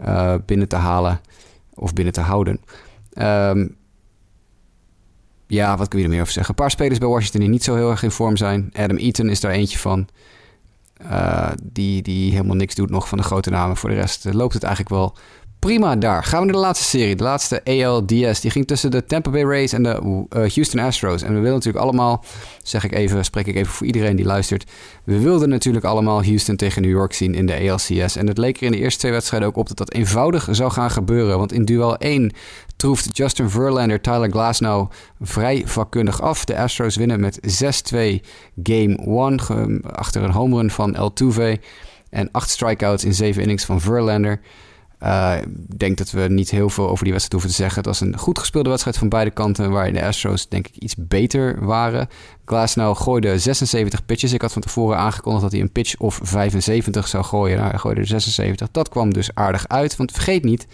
uh, binnen te halen of binnen te houden. Um, ja, wat kun je er meer over zeggen? Een paar spelers bij Washington die niet zo heel erg in vorm zijn. Adam Eaton is daar eentje van. Uh, die, die helemaal niks doet nog van de grote namen. Voor de rest uh, loopt het eigenlijk wel prima daar. Gaan we naar de laatste serie. De laatste ALDS. Die ging tussen de Tampa Bay Rays en de uh, Houston Astros. En we willen natuurlijk allemaal, zeg ik even, spreek ik even voor iedereen die luistert. We wilden natuurlijk allemaal Houston tegen New York zien in de ALCS. En het leek er in de eerste twee wedstrijden ook op dat dat eenvoudig zou gaan gebeuren. Want in duel 1 troeft Justin Verlander Tyler Glasnow vrij vakkundig af. De Astros winnen met 6-2 Game 1 achter een home run van El Tuve. En acht strikeouts in zeven innings van Verlander. Uh, ik denk dat we niet heel veel over die wedstrijd hoeven te zeggen. Het was een goed gespeelde wedstrijd van beide kanten, waar de Astros denk ik iets beter waren. Glasnow gooide 76 pitches. Ik had van tevoren aangekondigd dat hij een pitch of 75 zou gooien. Nou, hij gooide 76. Dat kwam dus aardig uit, want vergeet niet,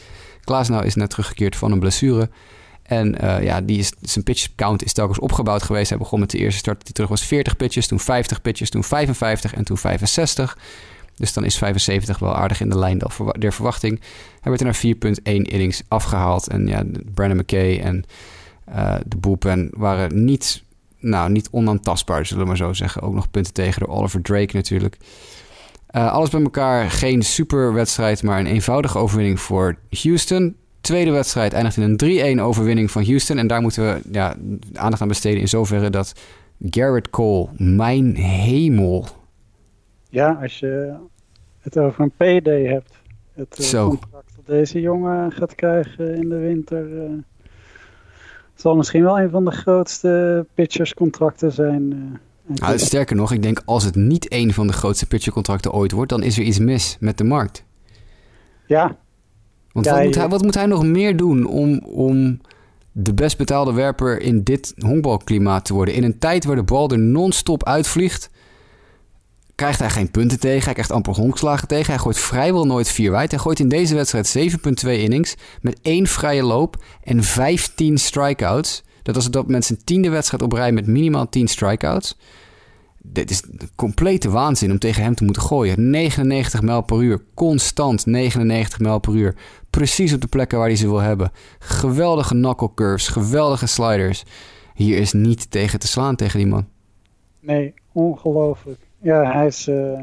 Glasnow is net teruggekeerd van een blessure. En uh, ja, die zijn pitch count is telkens opgebouwd geweest. Hij begon met de eerste start die terug was 40 pitches, toen 50 pitches, toen 55 en toen 65. Dus dan is 75 wel aardig in de lijn der verwachting. Hij werd er naar 4,1 innings afgehaald. En ja, Brandon McKay en uh, de bullpen waren niet, nou, niet onaantastbaar, zullen we maar zo zeggen. Ook nog punten tegen door Oliver Drake natuurlijk. Uh, alles bij elkaar geen superwedstrijd, maar een eenvoudige overwinning voor Houston. Tweede wedstrijd eindigt in een 3-1 overwinning van Houston. En daar moeten we ja, aandacht aan besteden in zoverre dat Garrett Cole, mijn hemel. Ja, als je het over een PD hebt. Het Zo. contract dat deze jongen gaat krijgen in de winter. Uh, zal misschien wel een van de grootste pitcherscontracten zijn. Uh, nou, sterker nog, ik denk als het niet een van de grootste pitchercontracten ooit wordt, dan is er iets mis met de markt. Ja. Want ja, wat, je... moet hij, wat moet hij nog meer doen om, om de best betaalde werper in dit honkbalklimaat te worden? In een tijd waar de bal er non-stop uitvliegt, krijgt hij geen punten tegen. Hij krijgt amper honkslagen tegen. Hij gooit vrijwel nooit vier wijd. Hij gooit in deze wedstrijd 7,2 innings met één vrije loop en 15 strikeouts. Dat was op dat moment zijn tiende wedstrijd op rij met minimaal 10 strikeouts. Dit is complete waanzin om tegen hem te moeten gooien. 99 mijl per uur, constant 99 mijl per uur. Precies op de plekken waar hij ze wil hebben. Geweldige knuckle curves, geweldige sliders. Hier is niet tegen te slaan tegen die man. Nee, ongelooflijk. Ja, hij is. Uh,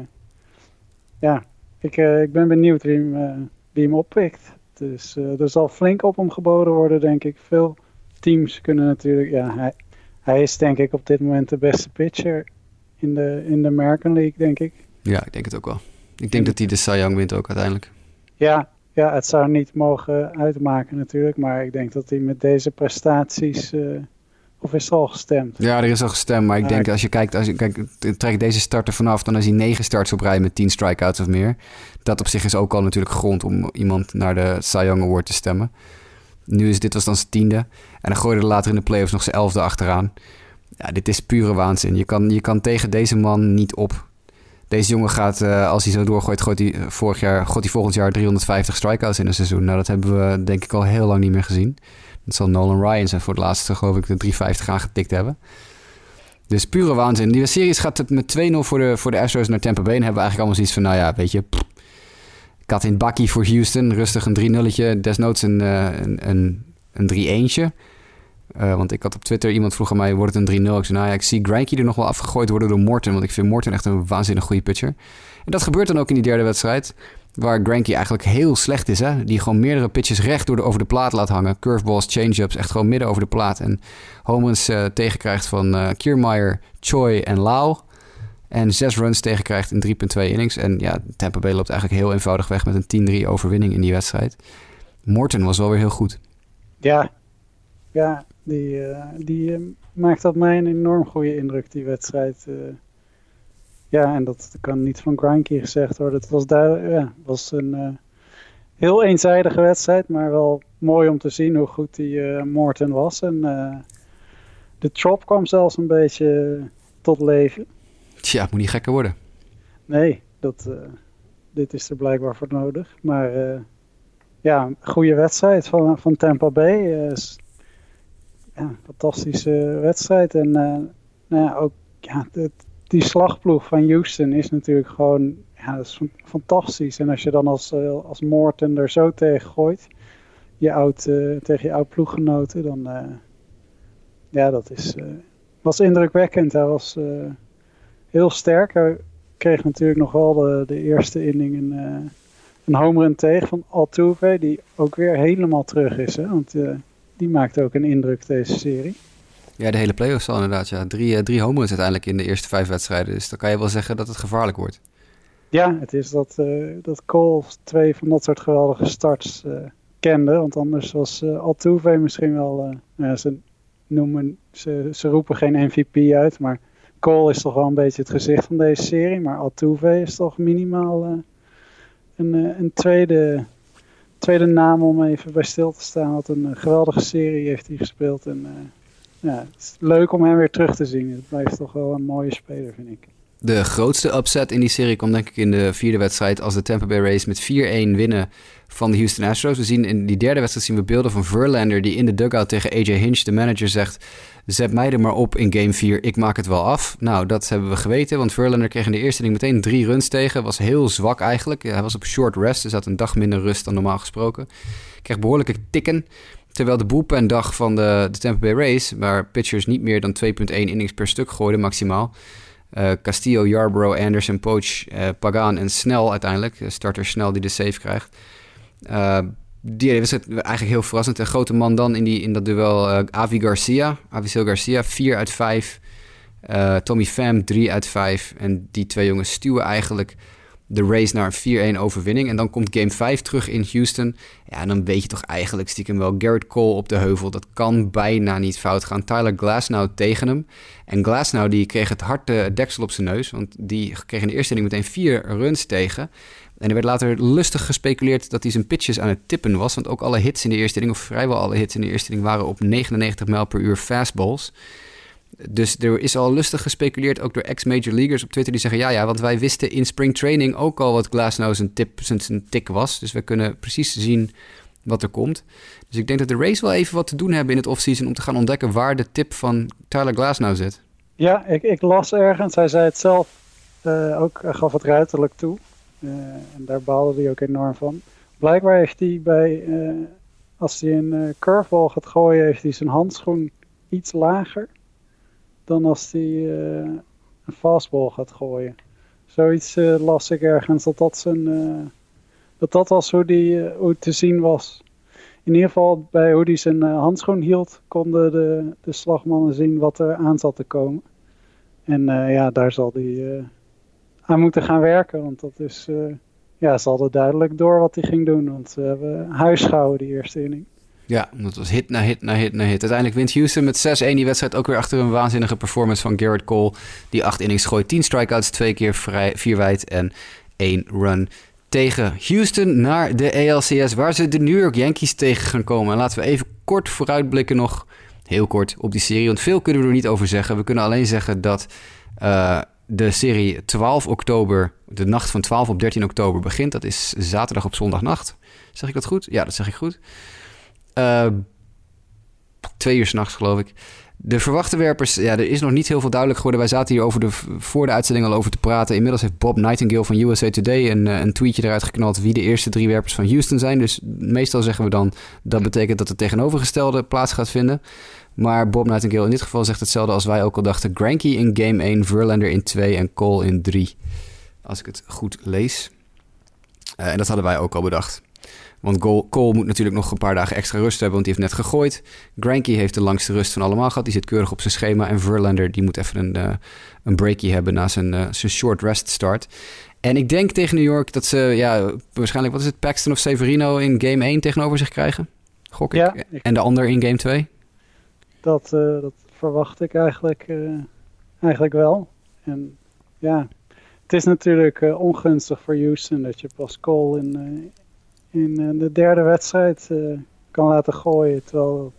ja, ik, uh, ik ben benieuwd wie hem, uh, wie hem oppikt. Dus er zal flink op hem geboden worden, denk ik. Veel teams kunnen natuurlijk. Ja, hij, hij is denk ik op dit moment de beste pitcher in de, in de American League, denk ik. Ja, ik denk het ook wel. Ik denk dat hij de Cy Young wint ook uiteindelijk. Ja, ja, het zou niet mogen uitmaken natuurlijk. Maar ik denk dat hij met deze prestaties. Of is er al gestemd? Ja, er is al gestemd. Maar ik denk als je kijkt, als je kijkt, trek deze starter vanaf, dan is hij negen starts op rij met 10 strikeouts of meer. Dat op zich is ook al natuurlijk grond om iemand naar de Cy Young Award te stemmen. Nu is dit was dan zijn tiende. En dan gooide er later in de playoffs nog zijn elfde achteraan. Ja, dit is pure waanzin. Je kan, je kan tegen deze man niet op. Deze jongen gaat, uh, als hij zo doorgooit, gooit hij, vorig jaar, gooit hij volgend jaar 350 strikeouts in een seizoen. Nou, dat hebben we denk ik al heel lang niet meer gezien. Dat zal Nolan Ryan zijn voor het laatste, geloof ik, de 350 aangetikt hebben. Dus pure waanzin. Die series gaat het met 2-0 voor de, voor de Astros naar Tampa Bay. En hebben we eigenlijk allemaal zoiets van, nou ja, weet je... Pff, kat in bakkie voor Houston. Rustig een 3-nulletje. Desnoods een, uh, een, een, een 3-1'tje. Uh, want ik had op Twitter, iemand vroeg aan mij, wordt het een 3-0? Ik zei, nou ja, ik zie Granky er nog wel afgegooid worden door Morton. Want ik vind Morton echt een waanzinnig goede pitcher. En dat gebeurt dan ook in die derde wedstrijd. Waar Granky eigenlijk heel slecht is. Hè? Die gewoon meerdere pitches recht door de, over de plaat laat hangen. Curveballs, change-ups, echt gewoon midden over de plaat. En Homans uh, tegenkrijgt van uh, Kiermaier, Choi en Lau. En zes runs tegenkrijgt in 3,2 innings. En ja, Tampa Bay loopt eigenlijk heel eenvoudig weg met een 10-3 overwinning in die wedstrijd. Morton was wel weer heel goed. Ja, ja die, uh, die uh, maakt op mij een enorm goede indruk, die wedstrijd. Uh, ja, en dat kan niet van Grinky gezegd worden. Het was, duidelijk, ja, was een heel eenzijdige wedstrijd, maar wel mooi om te zien hoe goed die Morton was. En de trop kwam zelfs een beetje tot leven. Tja, moet niet gekker worden. Nee, dat, dit is er blijkbaar voor nodig. Maar ja, een goede wedstrijd van, van Tampa Bay ja, fantastische wedstrijd. En uh, nou ja, ook ja, die slagploeg van Houston is natuurlijk gewoon ja, dat is fantastisch. En als je dan als, uh, als Morton er zo tegen gooit, je oud, uh, tegen je oud ploeggenoten, dan ja, dat is, was indrukwekkend. Hij was heel sterk. Hij kreeg natuurlijk nog wel de, de eerste inning een, een home run tegen van Altuve, die ook weer helemaal terug is. Hè? Want die maakt ook een indruk deze serie. Ja, de hele playoffs al inderdaad. Ja. Drie, uh, drie home runs uiteindelijk in de eerste vijf wedstrijden. Dus dan kan je wel zeggen dat het gevaarlijk wordt. Ja, het is dat, uh, dat Cole twee van dat soort geweldige starts uh, kende. Want anders was Altuve misschien wel... nou, ze, noemen, ze, ze roepen geen MVP uit, maar Cole is toch wel een beetje het gezicht van deze serie. Maar Altuve is toch minimaal een, een tweede tweede naam om even bij stil te staan. Wat een geweldige serie heeft hij gespeeld. En uh, ja, het is leuk om hem weer terug te zien. Het blijft toch wel een mooie speler, vind ik. De grootste upset in die serie komt denk ik in de vierde wedstrijd... als de Tampa Bay Rays met 4-1 winnen van de Houston Astros. We zien in die derde wedstrijd zien we beelden van Verlander... die in de dugout tegen AJ Hinch, de manager, zegt... zet mij er maar op in game 4, ik maak het wel af. Nou, dat hebben we geweten, want Verlander kreeg in de eerste inning meteen drie runs tegen. Was heel zwak eigenlijk. Hij was op short rest, dus had een dag minder rust dan normaal gesproken. Kreeg behoorlijke tikken... Terwijl de bullpen dag van de, de Tampa Bay Rays, waar pitchers niet meer dan 2,1 innings per stuk gooiden maximaal, Castillo, Yarborough, Anderson, Poach, Pagan en Snell uiteindelijk. Starter Snell die de save krijgt. Die was het eigenlijk heel verrassend. Een grote man dan in, die, in dat duel Avi Garcia. Avisil Garcia, 4 uit 5. Tommy Pham, 3 uit 5. En die twee jongens stuwen eigenlijk de race naar een 4-1 overwinning. En dan komt game 5 terug in Houston. Ja, en dan weet je toch eigenlijk stiekem wel Garrett Cole op de heuvel. Dat kan bijna niet fout gaan. Tyler Glasnow tegen hem. En Glasnow die kreeg het harte deksel op zijn neus. Want die kreeg in de eerste inning meteen vier runs tegen. En er werd later lustig gespeculeerd dat hij zijn pitches aan het tippen was. Want ook alle hits in de eerste inning, of vrijwel alle hits in de eerste inning, waren op 99 mijl per uur fastballs. Dus er is al lustig gespeculeerd, ook door ex-major leaguers op Twitter, die zeggen: ja, ja, want wij wisten in spring training ook al wat Glasnow zijn, tip, zijn, zijn tik was. Dus we kunnen precies zien wat er komt. Dus ik denk dat de race wel even wat te doen hebben in het offseason om te gaan ontdekken waar de tip van Tyler Glasnow zit. Ja, ik, ik las ergens, hij zei het zelf uh, ook, gaf het ruiterlijk toe. Uh, en daar baalde hij ook enorm van. Blijkbaar heeft hij bij, uh, als hij een curveball gaat gooien, heeft hij zijn handschoen iets lager dan als hij uh, een fastball gaat gooien. Zoiets uh, las ik ergens dat dat, zijn, uh, dat, dat was hoe, die, hoe te zien was. In ieder geval bij hoe hij zijn handschoen hield, konden de, de slagmannen zien wat er aan zat te komen. En ja, daar zal hij aan moeten gaan werken, want dat is, ja, ze hadden duidelijk door wat hij ging doen. Want we hebben huisgehouden die eerste inning. Ja, dat was hit na hit na hit na hit. Uiteindelijk wint Houston met 6-1 die wedstrijd ook weer achter een waanzinnige performance van Garrett Cole. Die acht innings gooit, 10 strikeouts, twee keer vrij, vier wijd en één run tegen Houston naar de ALCS, waar ze de New York Yankees tegen gaan komen. En laten we even kort vooruitblikken nog, heel kort, op die serie. Want veel kunnen we er niet over zeggen. We kunnen alleen zeggen dat uh, de serie 12 oktober, de nacht van 12 op 13 oktober begint. Dat is zaterdag op zondagnacht. Zeg ik dat goed? Ja, dat zeg ik goed. Uh, twee uur s'nachts, geloof ik. De verwachte werpers, ja, er is nog niet heel veel duidelijk geworden. Wij zaten hier over de, voor de uitzending al over te praten. Inmiddels heeft Bob Nightingale van USA Today een, eh, een tweetje eruit geknald wie de eerste drie werpers van Houston zijn. Dus meestal zeggen we dan dat betekent dat het tegenovergestelde plaats gaat vinden. Maar Bob Nightingale in dit geval zegt hetzelfde als wij ook al dachten. Granky in game 1, Verlander in 2 en Cole in 3. Als ik het goed lees. Uh, en dat hadden wij ook al bedacht. Want Cole moet natuurlijk nog een paar dagen extra rust hebben, want die heeft net gegooid. Granky heeft de langste rust van allemaal gehad. Die zit keurig op zijn schema. En Verlander die moet even een, uh, een breakie hebben na zijn, uh, zijn short rest start. En ik denk tegen New York dat ze, ja, waarschijnlijk, wat is het, Paxton of Severino in game 1 tegenover zich krijgen? Gok ik. Ja, En de ander in game 2? Dat, uh, dat verwacht ik eigenlijk, eigenlijk wel. En ja, het is natuurlijk ongunstig voor Houston dat je pas Cole in, in eh, de derde wedstrijd eh, kan laten gooien. Terwijl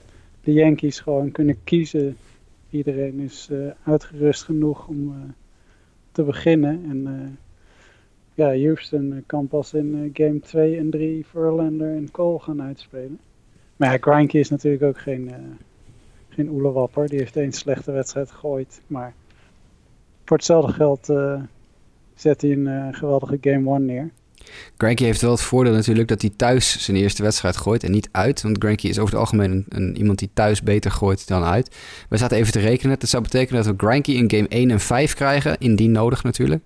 de Yankees gewoon kunnen kiezen. Iedereen is eh, uitgerust genoeg om te beginnen. En ja, Houston kan pas in game 2 en 3 Verlander en Cole gaan uitspelen. Maar ja, is natuurlijk ook geen, geen oelewapper. Die heeft één slechte wedstrijd gegooid. Maar voor hetzelfde geld zet hij een geweldige game 1 neer. Granky heeft wel het voordeel natuurlijk dat hij thuis zijn eerste wedstrijd gooit en niet uit. Want Granky is over het algemeen een, iemand die thuis beter gooit dan uit. We zaten even te rekenen. Dat zou betekenen dat we Granky in game 1 en 5 krijgen. Indien nodig natuurlijk.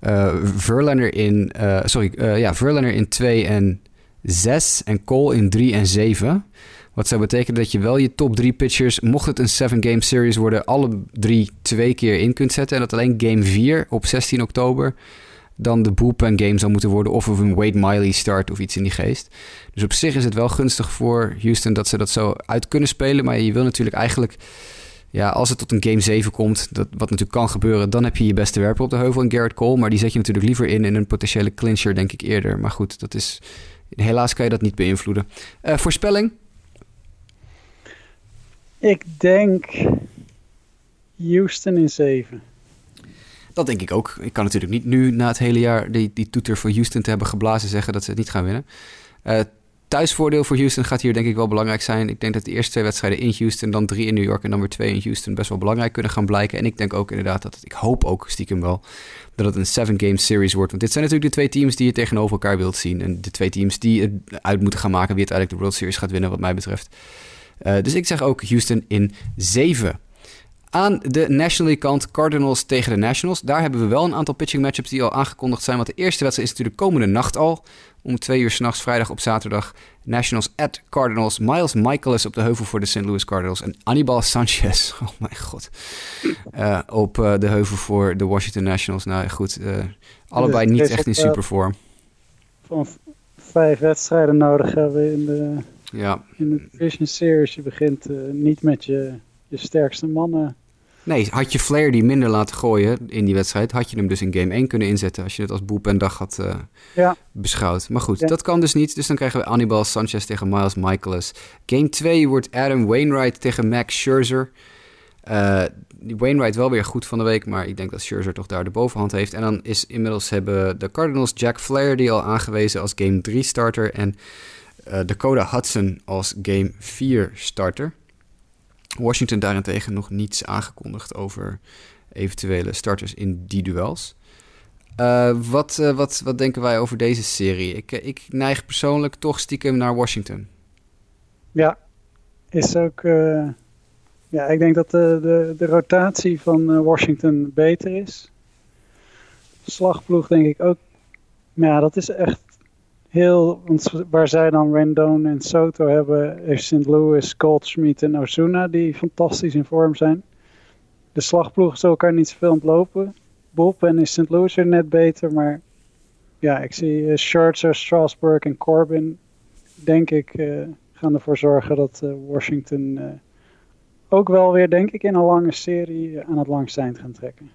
Uh, Verlander in, uh, sorry, uh, ja, Verlander in 2 en 6 en Cole in 3 en 7. Wat zou betekenen dat je wel je top 3 pitchers, mocht het een 7-game series worden, alle drie twee keer in kunt zetten. En dat alleen game 4 op 16 oktober dan de bullpen game zou moeten worden. Of een Wade Miley start of iets in die geest. Dus op zich is het wel gunstig voor Houston dat ze dat zo uit kunnen spelen. Maar je wil natuurlijk eigenlijk... Ja, als het tot een game 7 komt, dat, wat natuurlijk kan gebeuren... dan heb je je beste werper op de heuvel in Garrett Cole. Maar die zet je natuurlijk liever in in een potentiële clincher, denk ik eerder. Maar goed, dat is... Helaas kan je dat niet beïnvloeden. Uh, voorspelling? Ik denk Houston in 7. Dat denk ik ook. Ik kan natuurlijk niet nu na het hele jaar die, die toeter voor Houston te hebben geblazen zeggen dat ze het niet gaan winnen. Uh, thuisvoordeel voor Houston gaat hier denk ik wel belangrijk zijn. Ik denk dat de eerste twee wedstrijden in Houston, dan drie in New York en dan weer twee in Houston best wel belangrijk kunnen gaan blijken. En ik denk ook inderdaad dat ik hoop ook stiekem wel, dat het een seven-game series wordt. Want dit zijn natuurlijk de twee teams die je tegenover elkaar wilt zien. En de twee teams die het uit moeten gaan maken wie uiteindelijk de World Series gaat winnen wat mij betreft. Uh, dus ik zeg ook Houston in 7. Aan de National League kant Cardinals tegen de Nationals. Daar hebben we wel een aantal pitching matchups die al aangekondigd zijn. Want de eerste wedstrijd is natuurlijk komende nacht al. Om twee uur s'nachts, vrijdag op zaterdag. Nationals at Cardinals. Miles Michaelis op de heuvel voor de St. Louis Cardinals. En Anibal Sanchez, <laughs> oh mijn god, uh, op uh, de heuvel voor de Washington Nationals. Nou goed, uh, allebei niet echt in supervorm. Van vijf wedstrijden nodig hebben in de, ja. in de Division Series. Je begint niet met je, je sterkste mannen Nee, had je Flair die minder laten gooien in die wedstrijd, had je hem dus in game 1 kunnen inzetten als je het als en dag had uh, ja. beschouwd. Maar goed, dat kan dus niet. Dus dan krijgen we Anibal Sanchez tegen Miles Michaelis. Game 2 wordt Adam Wainwright tegen Max Scherzer. Uh, Wainwright wel weer goed van de week, maar ik denk dat Scherzer toch daar de bovenhand heeft. En dan is inmiddels hebben de Cardinals Jack Flair die al aangewezen als game 3 starter en uh, Dakota Hudson als game 4 starter. Washington daarentegen nog niets aangekondigd over eventuele starters in die duels. Uh, wat, uh, wat, wat denken wij over deze serie? Ik, uh, ik neig persoonlijk toch stiekem naar Washington. Ja, is ook. ja, ik denk dat de, de, de rotatie van Washington beter is. Slagploeg denk ik ook. Ja, dat is echt heel, waar zij dan Rendon en Soto hebben, heeft St. Louis, Goldschmidt en Ozuna die fantastisch in vorm zijn. De slagploegen zullen elkaar niet zoveel ontlopen. Bob en is St. Louis er net beter, maar ja, ik zie uh, Scherzer, Strasburg en Corbin, denk ik, uh, gaan ervoor zorgen dat uh, Washington ook wel weer, denk ik, in een lange serie aan het langst eind gaan trekken.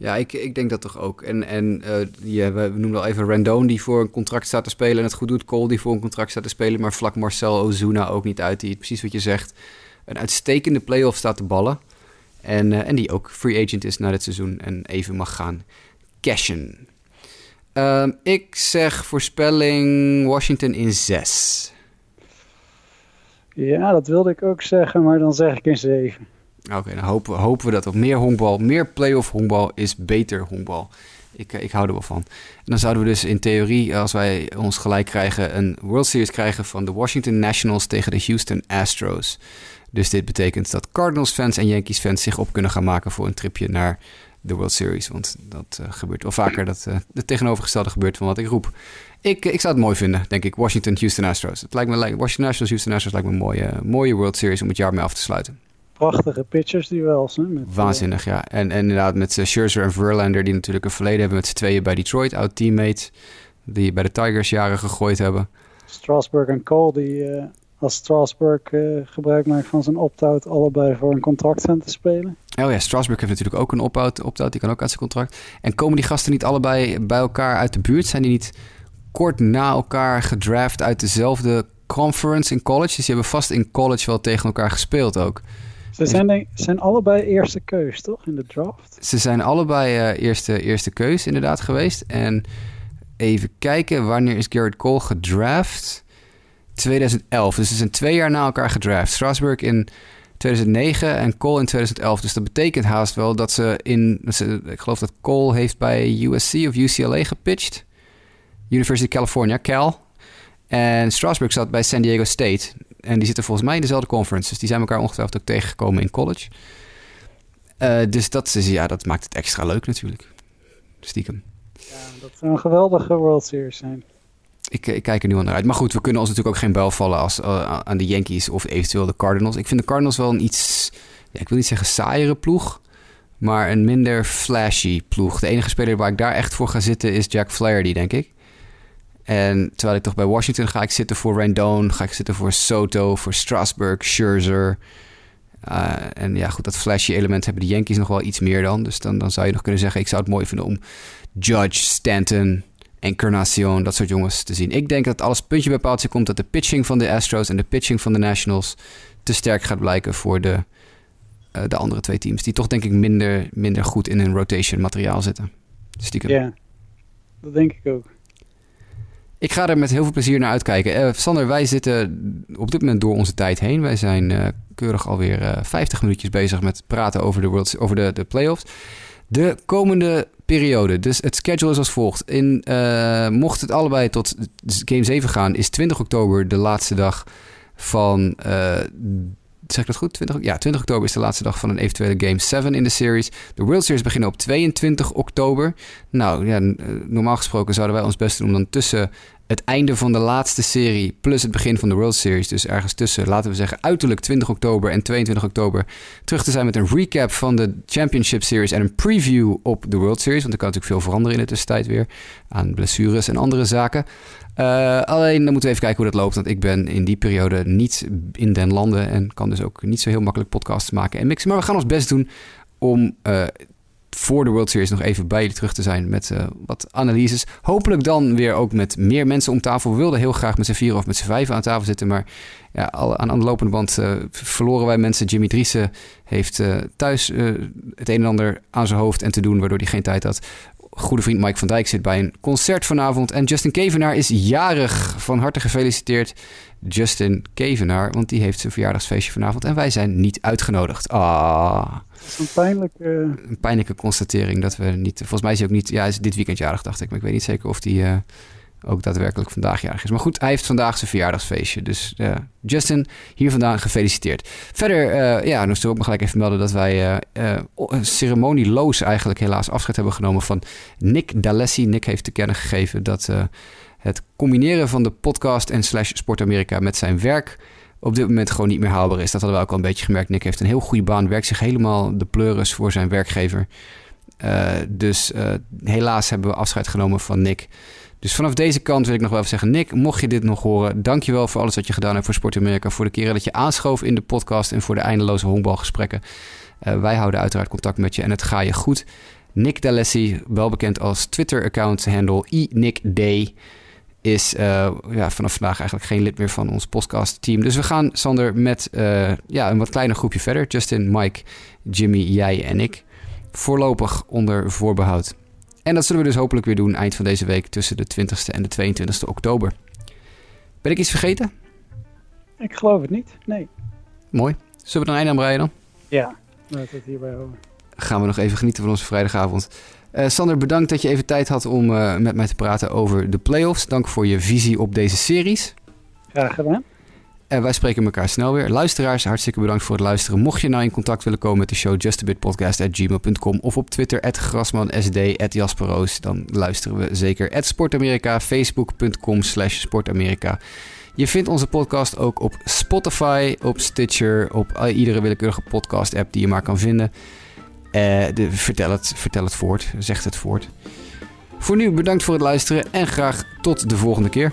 Ja, ik, ik denk dat toch ook. En, en uh, we noemen al even Rendon die voor een contract staat te spelen en het goed doet. Cole die voor een contract staat te spelen, maar vlak Marcel Ozuna ook niet uit. Die, precies wat je zegt, een uitstekende playoff staat te ballen. En, uh, en die ook free agent is na dit seizoen en even mag gaan cashen. Uh, ik zeg voorspelling Washington in 6. Ja, dat wilde ik ook zeggen, maar dan zeg ik in 7. Oké, dan hopen, hopen we dat op meer honkbal, meer playoff honkbal is beter honkbal. Ik, eh, ik hou er wel van. En dan zouden we dus in theorie, als wij ons gelijk krijgen, een World Series krijgen van de Washington Nationals tegen de Houston Astros. Dus dit betekent dat Cardinals fans en Yankees fans zich op kunnen gaan maken voor een tripje naar de World Series. Want dat uh, gebeurt wel vaker, dat uh, het tegenovergestelde gebeurt van wat ik roep. Ik, ik zou het mooi vinden, denk ik. Washington, Houston Astros. Het lijkt me, Washington Nationals, Houston Astros lijkt me een mooie, mooie World Series om het jaar mee af te sluiten prachtige pitchers duels. Hè, met, Waanzinnig, ja. En, en inderdaad met uh, Scherzer en Verlander... die natuurlijk een verleden hebben met z'n tweeën bij Detroit. Oud-teammates die bij de Tigers jaren gegooid hebben. Strasburg en Cole die... Uh, als Strasburg uh, gebruik maakt van zijn opt-out... allebei voor een contract zijn te spelen. Oh ja, Strasburg heeft natuurlijk ook een opt-out. Opt die kan ook uit zijn contract. En komen die gasten niet allebei bij elkaar uit de buurt? Zijn die niet kort na elkaar gedraft uit dezelfde conference in college? Dus die hebben vast in college wel tegen elkaar gespeeld ook. Ze zijn, zijn allebei eerste keus, toch, in de draft? Ze zijn allebei uh, eerste, eerste keus inderdaad geweest. En even kijken, wanneer is Garrett Cole gedraft? 2011. Dus ze zijn twee jaar na elkaar gedraft. Strasburg in 2009 en Cole in 2011. Dus dat betekent haast wel dat ze in... Ik geloof dat Cole heeft bij USC of UCLA gepitcht. University of California, Cal. En Strasburg zat bij San Diego State. En die zitten volgens mij in dezelfde conference. Dus die zijn elkaar ongetwijfeld ook tegengekomen in college. Uh, dus dat, is, ja, dat maakt het extra leuk natuurlijk. Stiekem. Ja, dat zou een geweldige World Series zijn. Ik, ik, kijk er nu al naar uit. Maar goed, we kunnen ons natuurlijk ook geen bel vallen als, uh, aan de Yankees of eventueel de Cardinals. Ik vind de Cardinals wel een iets, ja, ik wil niet zeggen saaiere ploeg, maar een minder flashy ploeg. De enige speler waar ik daar echt voor ga zitten is Jack Flaherty, denk ik. En terwijl ik toch bij Washington ga ik zitten voor Rendon, ga ik zitten voor Soto, voor Strasburg, Scherzer. Uh, en ja, goed, dat flashy element hebben de Yankees nog wel iets meer dan. Dus dan, dan zou je nog kunnen zeggen, ik zou het mooi vinden om Judge, Stanton, Encarnacion, dat soort jongens te zien. Ik denk dat alles puntje bij paaltje komt dat de pitching van de Astros en de pitching van de Nationals te sterk gaat blijken voor de, uh, de andere twee teams. Die toch denk ik minder, minder goed in hun rotation materiaal zitten. Stiekem. Ja, dat denk ik ook. Ik ga er met heel veel plezier naar uitkijken. Uh, Sander, wij zitten op dit moment door onze tijd heen. Wij zijn uh, keurig alweer uh, 50 minuutjes bezig met praten over de, World, over de, de playoffs. De komende periode. Dus het schedule is als volgt. In, mocht het allebei tot Game 7 gaan, is 20 oktober de laatste dag van zeg ik dat goed? 20, ja, 20 oktober is de laatste dag van een eventuele Game 7 in de series. De World Series beginnen op 22 oktober. Nou, ja, normaal gesproken zouden wij ons best doen om dan tussen het einde van de laatste serie plus het begin van de World Series. Dus ergens tussen, laten we zeggen, uiterlijk 20 oktober en 22 oktober. Terug te zijn met een recap van de Championship Series en een preview op de World Series. Want er kan natuurlijk veel veranderen in de tussentijd weer. Aan blessures en andere zaken. Uh, alleen dan moeten we even kijken hoe dat loopt. Want ik ben in die periode niet in den landen. En kan dus ook niet zo heel makkelijk podcasts maken en mixen. Maar we gaan ons best doen om uh, voor de World Series nog even bij jullie terug te zijn met uh, wat analyses. Hopelijk dan weer ook met meer mensen om tafel. We wilden heel graag met z'n vier of met z'n vijf aan tafel zitten. Maar ja, al, aan, aan de lopende band uh, verloren wij mensen. Jimmy Driessen heeft uh, thuis het een en ander aan zijn hoofd en te doen, waardoor hij geen tijd had. Goede vriend Mike van Dijk zit bij een concert vanavond. En Justin Kevenaar is jarig. Van harte gefeliciteerd, Justin Kevenaar. Want die heeft zijn verjaardagsfeestje vanavond. En wij zijn niet uitgenodigd. Ah. Is een pijnlijke... Een pijnlijke constatering dat we niet... Volgens mij is hij ook niet... Ja, is dit weekend jarig, dacht ik. Maar ik weet niet zeker of hij uh, ook daadwerkelijk vandaag jarig is. Maar goed, hij heeft vandaag zijn verjaardagsfeestje. Dus uh, Justin, hier vandaan gefeliciteerd. Verder, uh, ja, nog ook maar gelijk even melden dat wij ceremonieloos eigenlijk helaas afscheid hebben genomen van Nick D'Alessi. Nick heeft te kennen gegeven dat het combineren van de podcast en slash Sport Amerika met zijn werk op dit moment gewoon niet meer haalbaar is. Dat hadden we ook al een beetje gemerkt. Nick heeft een heel goede baan, werkt zich helemaal de pleuris voor zijn werkgever. Uh, dus uh, helaas hebben we afscheid genomen van Nick. Dus vanaf deze kant wil ik nog wel even zeggen... Nick, mocht je dit nog horen... dankjewel voor alles wat je gedaan hebt voor Sport Amerika... voor de keren dat je aanschoof in de podcast... en voor de eindeloze honkbalgesprekken. Uh, wij houden uiteraard contact met je en het ga je goed. Nick D'Alessi, wel bekend als Twitter-account handle iNickD is uh, ja, vanaf vandaag eigenlijk geen lid meer van ons podcast-team. Dus we gaan, Sander, met uh, ja, een wat kleiner groepje verder. Justin, Mike, Jimmy, jij en ik. Voorlopig onder voorbehoud. En dat zullen we dus hopelijk weer doen eind van deze week tussen de 20ste en de 22ste oktober. Ben ik iets vergeten? Ik geloof het niet, nee. Mooi. Zullen we er een einde aan breien dan? Ja, laten we het hierbij houden. Gaan we nog even genieten van onze vrijdagavond. Uh, Sander, bedankt dat je even tijd had om uh, met mij te praten over de playoffs. Dank voor je visie op deze series. Graag gedaan. En wij spreken elkaar snel weer. Luisteraars, hartstikke bedankt voor het luisteren. Mocht je nou in contact willen komen met de show, justabitpodcast.gmail.com of op Twitter, grasmansd, jasperoos, dan luisteren we zeker. At Sportamerika, facebook.com slash sportamerika. Je vindt onze podcast ook op Spotify, op Stitcher, op iedere willekeurige podcast-app die je maar kan vinden. De, vertel, het, vertel het voort, zegt het voort. Voor nu bedankt voor het luisteren en graag tot de volgende keer.